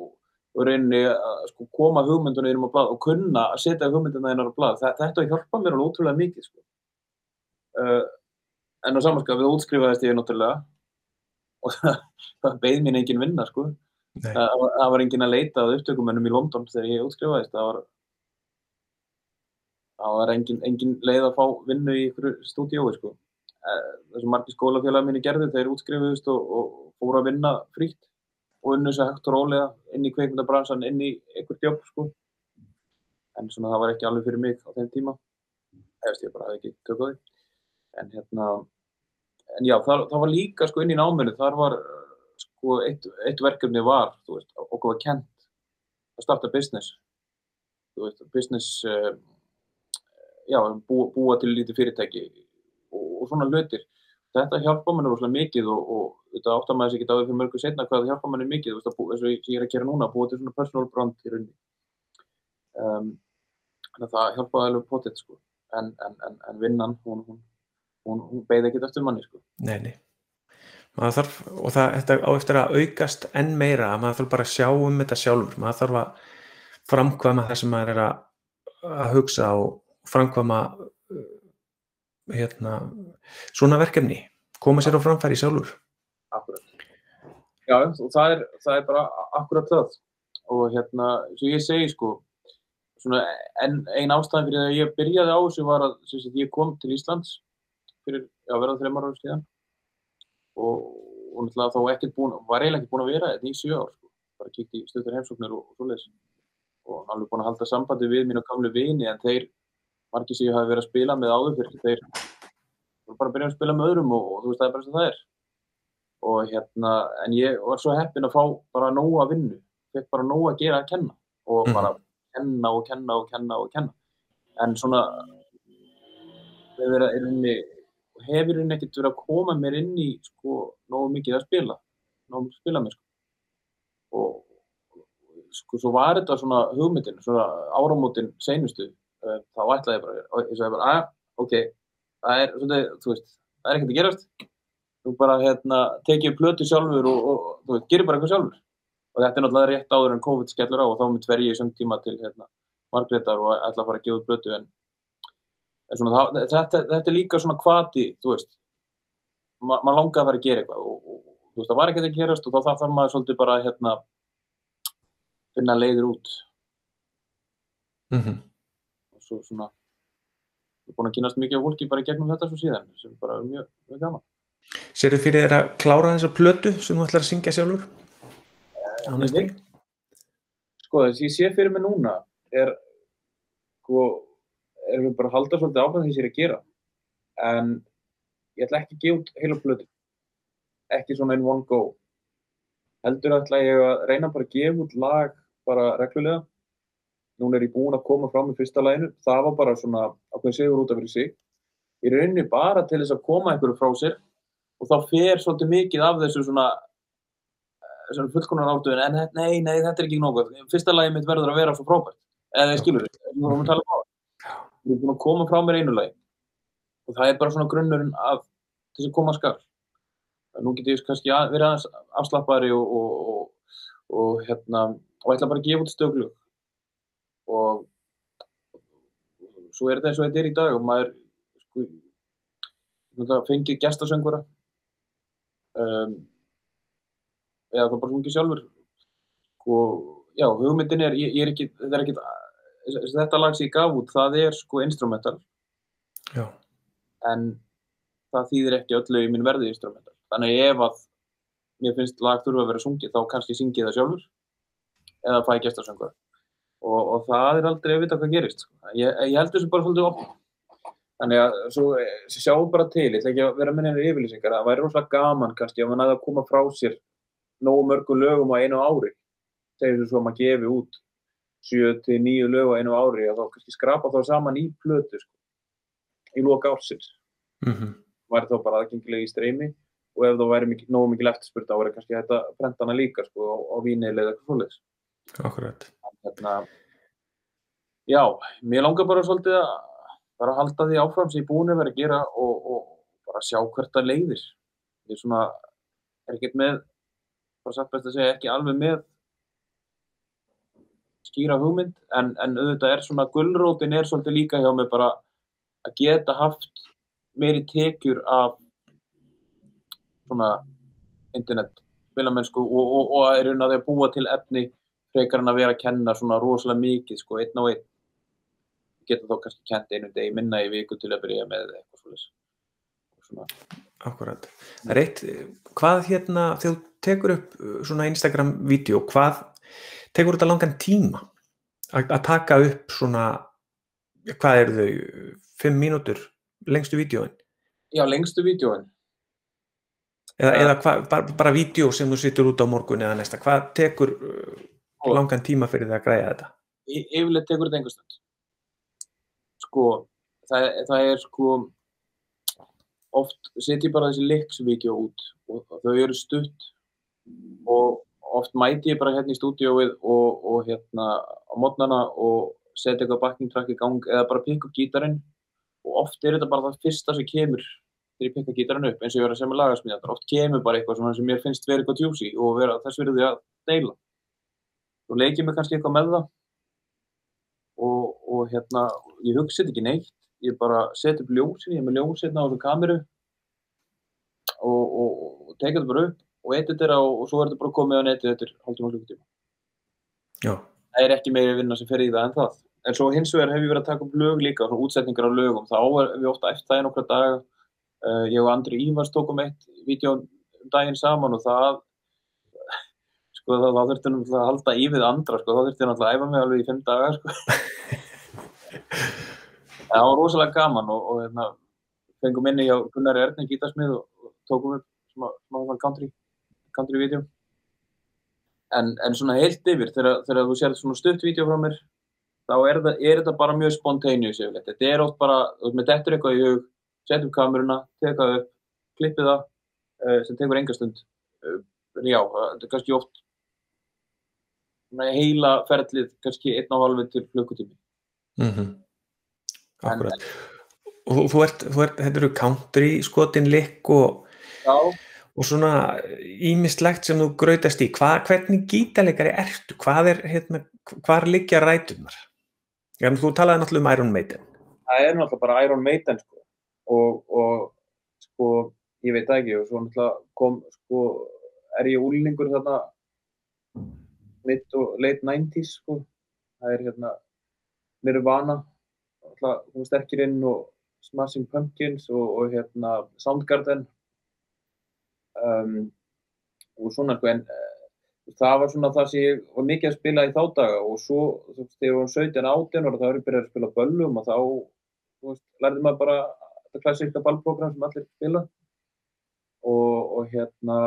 og reyni að sko, koma hugmyndunum einum á blad og kunna að setja hugmynduna einar á blad. Þetta, þetta hjálpa mér alveg ótrúlega mikið. Sko. Uh, en á samanskap við útskrifaðist ég náttúrulega og það beigð mín engin vinna sko. Það, það var engin að leita að upptökumennum í London þegar ég útskrifaðist. Það var, það var engin, engin leið að fá vinnu í ykkur stúdiói sko. Þessum margir skólafélag minni gerði þeir útskrifuðist og, og fóru að vinna frítt og unnu sér hægt og rólega inn í kveikmyndabransan, inn í einhver jobb sko. En svona það var ekki alveg fyrir mig á þeim tíma. Eftir ég bara hafði ekki tökkaði. En hérna, en já, það, það var líka sko inn í náminu, þar var sko eitt, eitt verkefni var, þú veist, okkur var kent að starta business. Þú veist, business, uh, já, búa, búa til lítið fyrirtæki og, og svona hlutir. Þetta hjálpa mann rosalega mikið og, og þetta áttar maður sér ekki því fyrir mörgu setna hvað það hjálpa mann mikið, þú veist, eins og ég er að gera núna, að búa til svona personal brand í rauninni. Um, þannig að það hjálpaði alveg potið, sko, en, en, en, en vinnan, hún, hún, hún, hún beigði ekkert eftir manni, sko. Nei, nei. Þarf, og það, þetta á eftir að aukast enn meira, að maður þarf bara að sjá um þetta sjálfur, maður þarf að framkvæma það sem maður er að, að hugsa og framkvæma hérna, svona verkefni. Koma sér á framfæri sjálfur. Akkurat Já, og það er, það er bara akkurat það. Og hérna, svo ég segi sko svona en, ein ástæðan fyrir að ég byrjaði á þessu var að ég kom til Íslands fyrir, já, verða þreymar ára síðan. Og, og náttúrulega þá ekkert búin var eiginlega ekki búin að vera þetta í sjö ár sko. bara kíkt í stöður heimsóknir og, og svoleiðis. Og alveg búin að halda sambandi við mín og gamlu vini en þeir margir sem ég hafi verið að spila með áður fyrir þeir voru bara að byrja að spila með öðrum og, og þú veist það er bara sem það er. Og hérna en ég var svo heppin að fá bara nógu að vinnu. Fekk bara nógu að gera að kenna. Og bara kenna og kenna og kenna og kenna. En svona hefur verið hefur henni ekkert verið að koma mér inn í sko nógu mikið að spila nógu mikið að spila mér sko og sko svo var þetta svona hugmyndin svona áramótin seinustu þá ætlaði ég bara, og ég sagði bara, að, ok, það er, svona, þú veist, það er ekkert að gerast, þú bara, hérna, tekið plötu sjálfur og, og, þú veist, gerir bara eitthvað sjálfur. Og þetta er náttúrulega rétt áður en COVID skellur á og þá mynd verði ég söng tíma til, hérna, margrétar og ætla að fara að gefa plötu, en svona, það, þetta, þetta er líka svona kvati, þú veist, ma maður langaði að fara að gera eitthvað og, og, þú veist, það var ekkert að gerast og þá þarf maður svolítið bara, hérna, finna leiðir út. Mm -hmm svo svona ég er búin að kynast mikið á fólki bara gegnum þetta svo síðan sem bara er mjög, mjög gaman Serðu fyrir þér að klára þessa plötu sem þú ætlar að syngja sjálfur? Næstu? Sko þess að ég sé fyrir mig núna er sko erum við bara að halda svolítið áfram því sem ég er að gera. En ég ætla ekki að gefa út heila plötu. Ekki svona in one go. Heldur ætla ég að reyna bara að gefa út lag bara reglulega. Núna er ég búin að koma fram í fyrsta læginu, það var bara svona ákveðin sigur út af fyrir sig. Ég raunni bara til þess að koma einhverju frá sér. Og þá fer svolítið mikið af þessu svona, svona fullkonar áttuðin, en nei, nei, þetta er ekki nokkuð. Fyrsta lægi mitt verður að vera svo frábært, eða skilur þetta, við vorum að tala um það. Ég er búin að koma frá mér einu lægi og það er bara svona grunnurinn af þess að koma skar. Nú getur ég kannski að, verið aðeins afslappari og, og, og, og hérna, og ætla bara að gefa út stöglug og svo er þetta eins og þetta er í dag og maður sko, fengið gestasöngvara. Um, eða það bara fungið sjálfur. Og já, hugmyndin er, ég, ég er ekki, þetta er ekki þetta lag sem ég gaf út, það er sko instrumental já. en það þýðir ekki öllu í minn verði instrumental, þannig ef að mér finnst lag þurfa að vera sungið, þá kannski syngið það sjálfur eða fæ gestasöngvara og, og það er aldrei að vita hvað gerist. Sko. Ég, ég held þessu bara svolítið opn. Þannig að svo sjáum bara til, ég ætla ekki að vera með henni yfirlýsingar, það væri rosalega gaman kannski maður næði að koma frá sér nógu mörgu lögum á einu ári, segir þú svo að maður gefi út 7-9 lög á einu ári og þá kannski skrapa þá saman í plötu sko, í loka ársins. Mm -hmm. Væri þá bara aðgengilega í streymi og ef þá væri mikið, nógu mikið eftirspurt þá væri kannski þetta prentana líka sko, á, á vínileg eða eitthvað svolítið. Akkurat. Hérna, já, mér langar bara svolítið að bara halda því áfram sem ég búin að vera að gera og, og bara sjá hvert það leiðir. Ég er svona, er ekkert með, bara satt best að segja, ekki alveg með skýra hugmynd, en, en auðvitað er svona, gullrótin er svolítið líka hjá mig bara að geta haft meiri tekjur af svona internet spilamennsku og, og, og að er að því að búa til efni frekar en að vera að kenna svona rosalega mikið sko, einn á einn. Geta þá kannski kent einu degi minna í viku til að byrja með eitthvað svona. Akkurat. Það er eitt, hvað hérna, þegar þú tekur upp uh, svona Instagram-vídeó, hvað tekur þetta langan tíma að, taka upp svona, hvað eru þau, fimm mínútur, lengstu vídeóin? Já, lengstu vídeóin. Eða, ja. eða hva, bara, bara vídeo sem þú sittur út á morgun eða næsta, hvað tekur uh, langan tíma fyrir það að græja þetta? Yfirleitt tekur þetta einhverstund. Sko, það, það er sko, oft setjum bara þessi leiksvíkjó út og þau eru stutt og oft mæti ég bara hérna í stúdióið og, og hérna á mótnana og setja eitthvað backing track í gang eða bara pikka upp gítarinn. Og oft er þetta bara það fyrsta sem kemur þegar ég pikka gítarinn upp eins og ég verður að semja lagarsmíðar oft kemur bara eitthvað sem mér finnst verið eitthvað tjúsi og vera, þess verður því að deila. Og leikið mig kannski eitthvað með það. Og, og hérna ég hugsið ekki neitt. Ég bara setja upp ljósin, ég er með ljósin á þessu kameru og, og, teka þetta bara upp og editera og, og svo er þetta bara komið á neti þetta er hálftíma klukkutíma. Já. Það er ekki meiri vinna sem fer í það en það. En svo hins vegar hef ég verið að taka upp lög líka, svona útsetningar á lögum. Þá er við ofta eftir það í nokkra daga. Uh, ég og Andri Ívars tókum eitt vídeo um daginn saman og það sko þá þurfti hann að halda í við andra sko, þá þurfti hann að æfa mig alveg í fimm daga sko. *laughs* það var rosalega gaman og, og hérna, fengum inni hjá Gunnar Erning gítarsmið og, og tókum upp smá, smá country country video en, en svona heilt yfir þegar, þegar þú sér svona stutt video frá mér þá er, það, er þetta bara mjög spontaneous yfirleitt. þetta er oft bara, þú veist, með dettur eitthvað í hug setjum kameruna, teka upp klippið það, uh, sem tekur enga stund. Uh, já, þetta er kannski oft heila ferlið, kannski einn á halvið til klukkutími. Mm -hmm. Akkurat og þú, þú ert, þetta eru country skotin likk og já og svona ímislegt sem þú grautast í, Hva, hvernig gítalegari ertu? Hvað er, hérna, hvað liggja rætunar? Þú talaði náttúrulega um Iron Maiden. Það er náttúrulega bara Iron Maiden sko. og, og sko, ég veit ekki og svo náttúrulega kom, sko, er ég úlningur þarna mitt og late 90's sko, það er hérna Nirvana, náttúrulega hún sterkir inn og Smashing Pumpkins og, og hérna Soundgarden um, og svona sko en uh, það var svona það sem ég var mikið að spila í þá daga og svo þegar ég var 17 átinn og þá er ég byrjað að spila böllum og þá veist lærði maður bara þetta klassíska ballprogram sem allir spila. Og, og hérna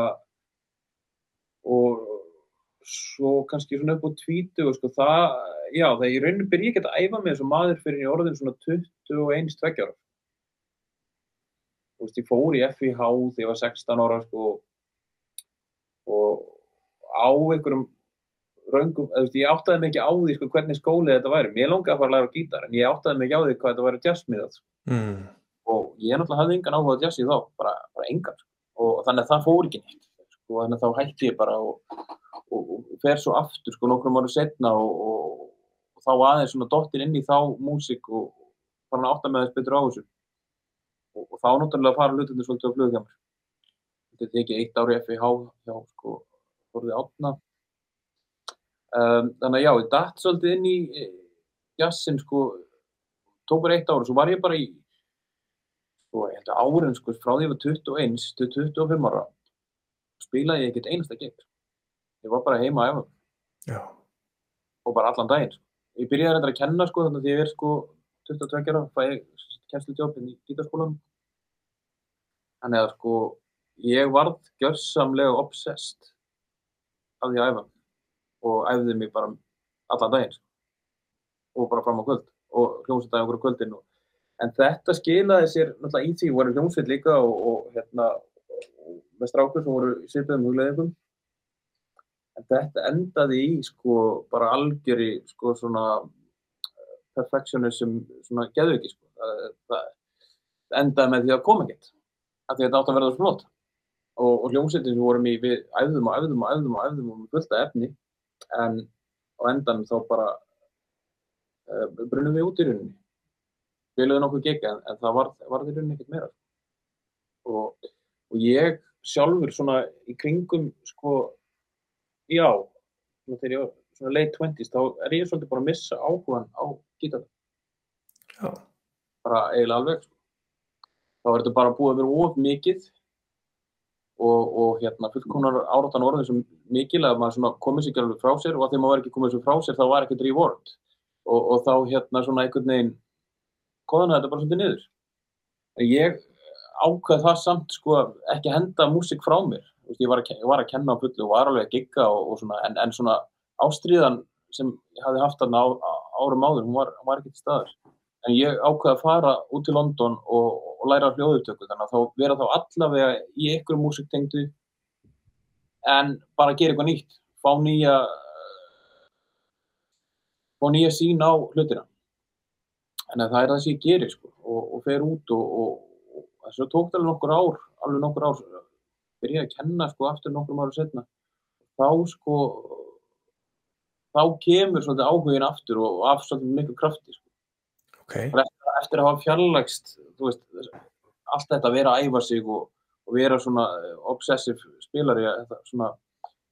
og svo kannski svona upp á tvítu og sko það, já það í rauninu byrja ég ekki að æfa mig eins og maður fyrir í orðin svona 21 tveggjára þú veist, ég fór í FIH þegar ég var 16 ára sko og á einhverjum raungum, þú veist, ég áttaði mig ekki á því sko hvernig skólið þetta væri, mér langaði að fara að læra gítar en ég áttaði mig ekki á því hvað þetta væri jazzmiðað sko. mm. og ég náttúrulega hafði engan áhuga jazz í þá, bara, bara engan sko. og þannig að það fór ekki neitt sko, þannig að þá hætti ég bara og, og, og fer svo aftur sko nokkrum áru setna og, og þá aðeins svona dottir inn í þá músík og fann að átta með þess betur á þessu og, og þá náttúrulega fara hlutinni svolítið á mér. Þetta tekið eitt ári FIH hjá sko Þorði Átna. Um, þannig að já, ég dætt svolítið inn í e, jazzin sko, tók bara eitt ári, svo var ég bara í sko, ég held að árin sko, frá því að ég var 21 til 25 ára spilaði ég ekkert einasta gegn. Ég var bara heima að efa. Já. Og bara allan daginn. Sko. Ég byrjaði að kenna sko þannig að ég er sko 22 ára, fæ ég kennslutjófinn hérna í gítarskólanum. Þannig að sko ég varð gjörsamlega obsessed af því að æfa og æfði mig bara allan daginn sko. og bara fram á kvöld og hljómsveitaði okkur á kvöldin og... en þetta skilaði sér náttúrulega í því voru hljómsveit líka og, og hérna og með strákur sem voru í svipiðum hugleðingum en þetta endaði í sko bara algjöri sko svona perfectionism svona geðviki sko það, endaði með því að koma ekkert af því að þetta átt að verða svo flott. Og, og hljómsveitin sem vorum í við æfðum og æfðum og æfðum og æfðum og fullt af efni en á endan þá bara uh, brunum við út í rauninni. Spiluðu nokkuð gegga en, en það var, var í rauninni ekkert meira. Og, og ég sjálfur svona í kringum sko já þegar ég var svona late 20s þá er ég svolítið bara að missa áhugan á gítar Já. Bara eiginlega alveg sko. þá er þetta bara búið að vera of mikið og, og hérna fullkomnar áratan orðin sem mikil að maður komið sér ekki alveg frá sér og að því maður ekki komið sér frá sér þá var ekkert reward. Og, og þá hérna svona einhvern veginn koðan þetta bara svolítið niður. Ég ákveð það samt sko ekki henda músik frá mér. Ég var, að, ég var að kenna á fullu og var alveg að gigga og, og svona, en, en svona ástríðan sem ég hafði haft á, árum áður, hún var, hún var ekki til staður en ég ákveði að fara út til London og, og læra hljóðutöku þannig að þá vera þá allavega í einhverju músiktengdu en bara gera eitthvað nýtt. Fá nýja fá nýja sín á hlutina. En það er það sem ég gerir sko, og, og fer út og, og þess að tók það alveg nokkur ár alveg nokkur ár byrjaði að kenna sko aftur nokkur ára setna þá sko þá kemur svolítið áhugin aftur og af svolítið miklu krafti sko. Okay. eftir, að hafa fjarlagst veist, allt þetta að vera að æfa sig og, og vera svona obsessiv spilari svona,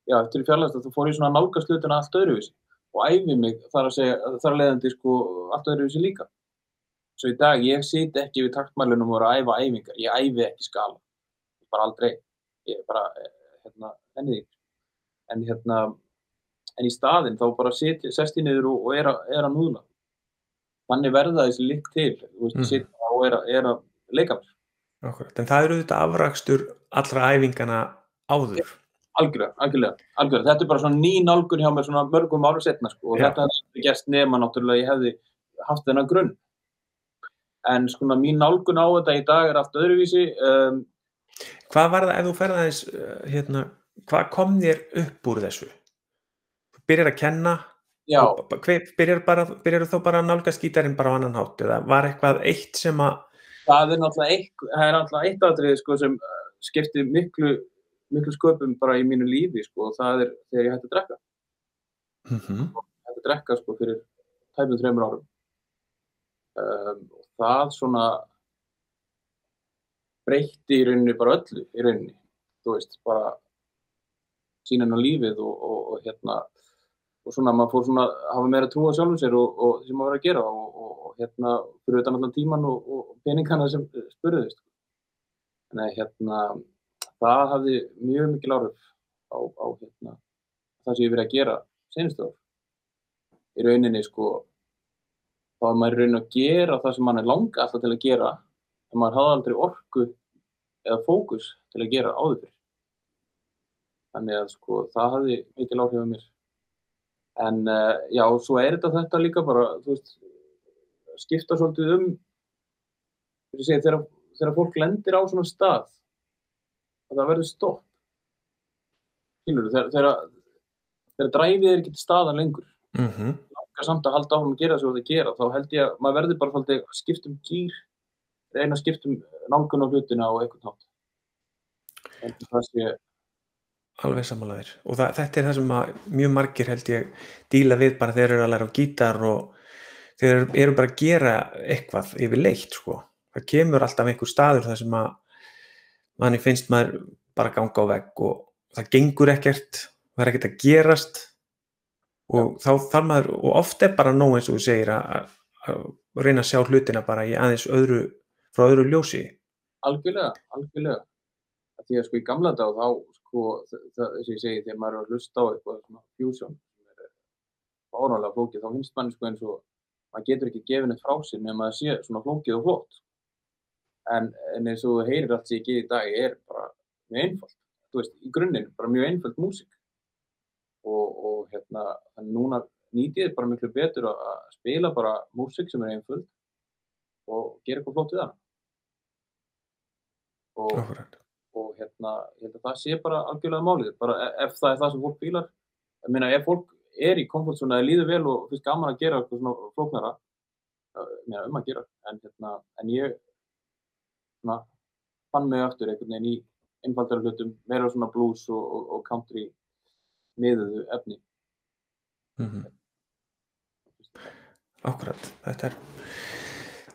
já, eftir fjarlagst þá fór ég svona að nálgast hlutina allt öðruvísi. Og æfi mig þar að segja, þar að leiðandi sko allt öðruvísi líka. Svo í dag, ég siti ekki við taktmælunum og er að æfa æfingar, ég æfi ekki skala. Bara aldrei. Ég er bara hérna, enni en hérna en í staðin þá bara sest ég niður og, og er, að, að núðla þannig verða þessi líkt til veist, mm. sitja og er er að leika Akkurat. En það eru þetta afrakstur allra æfingana áður Algjörlega, algjörlega, algjörlega. Þetta er bara svona ný nálgun hjá mér svona mörgum ára setna sko og Já. þetta hefði gæst nema náttúrulega ég hefði haft þennan grunn en svona mín nálgun á þetta í dag er allt öðruvísi um, Hvað var það ef þú ferði aðeins uh, hérna, hvað kom þér upp úr þessu? byrjar að kenna byrjar, bara, byrjar þá bara að nálgast gítarinn bara á annan hátt eða var eitthvað eitt sem að það er náttúrulega eitt, er náttúrulega eitt aðrið sko, sem uh, skiptir miklu miklu sköpum bara í mínu lífi sko, og það er þegar ég hætti að drekka. Mm -hmm. hætti að drekka sko, fyrir tæmum þreymur árum. Um, og það svona breytti í rauninni bara öllu í rauninni. Þú veist, bara sínan á lífið og, og, og hérna og svona maður fór svona að hafa meira trú á sjálfum sér og, og sem maður var að gera og, og, og hérna fyrir auðvitað allan tíman og, peningana sem spurðist en hérna það hafði mjög mikil áhrif á, á hérna, það sem ég verið að gera senastu ár. Í rauninni sko þá er maður í rauninni að gera það sem mann er langa alltaf til að gera en maður hafði aldrei orku eða fókus til að gera áður fyrir þannig að sko það hafði mikil áhrif á mér en uh, já, svo er þetta þetta líka bara, þú veist skipta svolítið um segja, þegar, þegar fólk lendir á svona stað að það verður stopp Kynur, þegar, þegar, þegar dræfið er ekki staðan lengur mm -hmm. samt að halda áfram að gera það sem það gera þá held ég að maður verður bara að skipta um gýr reyna að skipta um nálgun á hlutina og eitthvað nátt en það sé Alveg samanlæðir og það, þetta er það sem mjög margir held ég díla við bara þeir eru að læra á gítar og þeir eru bara að gera eitthvað yfir leitt sko. Það kemur alltaf einhver staður þar sem að manni finnst maður bara ganga á vegg og það gengur ekkert, það er ekkert að gerast og þá þarf maður, og oft er bara nóg eins og þú segir að, að reyna að sjá hlutina bara í aðeins öðru, frá öðru ljósi. Algjörlega, algjörlega. Því að sko í gamla dag þá sko, þess að ég segi, þegar maður er að hlusta á eitthvað svona fusion sem er áráðlega flókið, þá finnst mann sko eins og maður getur ekki gefin eitt frá sér með maður sé svona flókið og flott. En, en eins og heyrir allt sem ég geði í dag er bara mjög einfalt. Þú veist, í grunninn, bara mjög einfalt músík. Og, og hérna núna nýtið er bara miklu betur að spila bara músík sem er einfalt og gera eitthvað flott við það og og hérna, ég held að það sé bara algjörlega málið, bara e, ef það er það sem fólk fílar, ég meina ef fólk er í komfortzónu eða líður vel og finnst gaman að gera eitthvað svona flóknara mér um að gera en, hérna, en ég svona, fann mig aftur einhvern veginn í einfaldara hlutum, meira svona blues og, og, og country miðuðu efni. Mm -hmm. Akkurat, þetta er,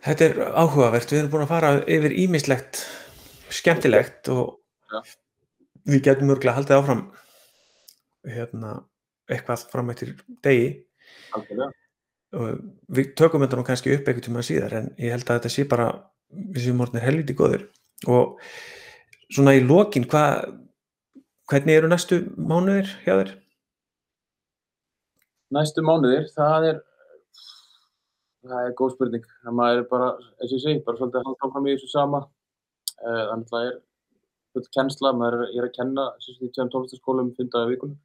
þetta er áhugavert, við erum búin að fara yfir ímislegt skemmtilegt og ja. við getum mörgulega haldið áfram hérna, eitthvað fram eftir degi Alkjörlega. og við tökum þetta nú kannski upp einhvern tíma síðar en ég held að þetta sé bara við séum orðinir helviti góður og svona í lokin hvað hvernig eru næstu mánuðir hjá þér? Næstu mánuðir, það er það er góð spurning það er bara, eins og ég segi, bara svolítið að halda áfram í þessu sama þannig að það er full kennsla, maður er að kenna í tveim tónlistaskólum fundaði vikunum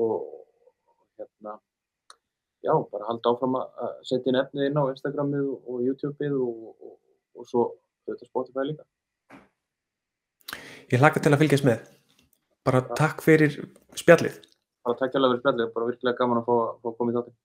og hérna já, bara halda áfram að setja inn efnið inn á Instagramið og YouTubeið og, og, og svo þetta Spotify líka. Ég hlaka til að fylgjast með. Bara takk fyrir spjallið. Bara takk fyrir spjallið, bara virkilega gaman að fá að koma í þátti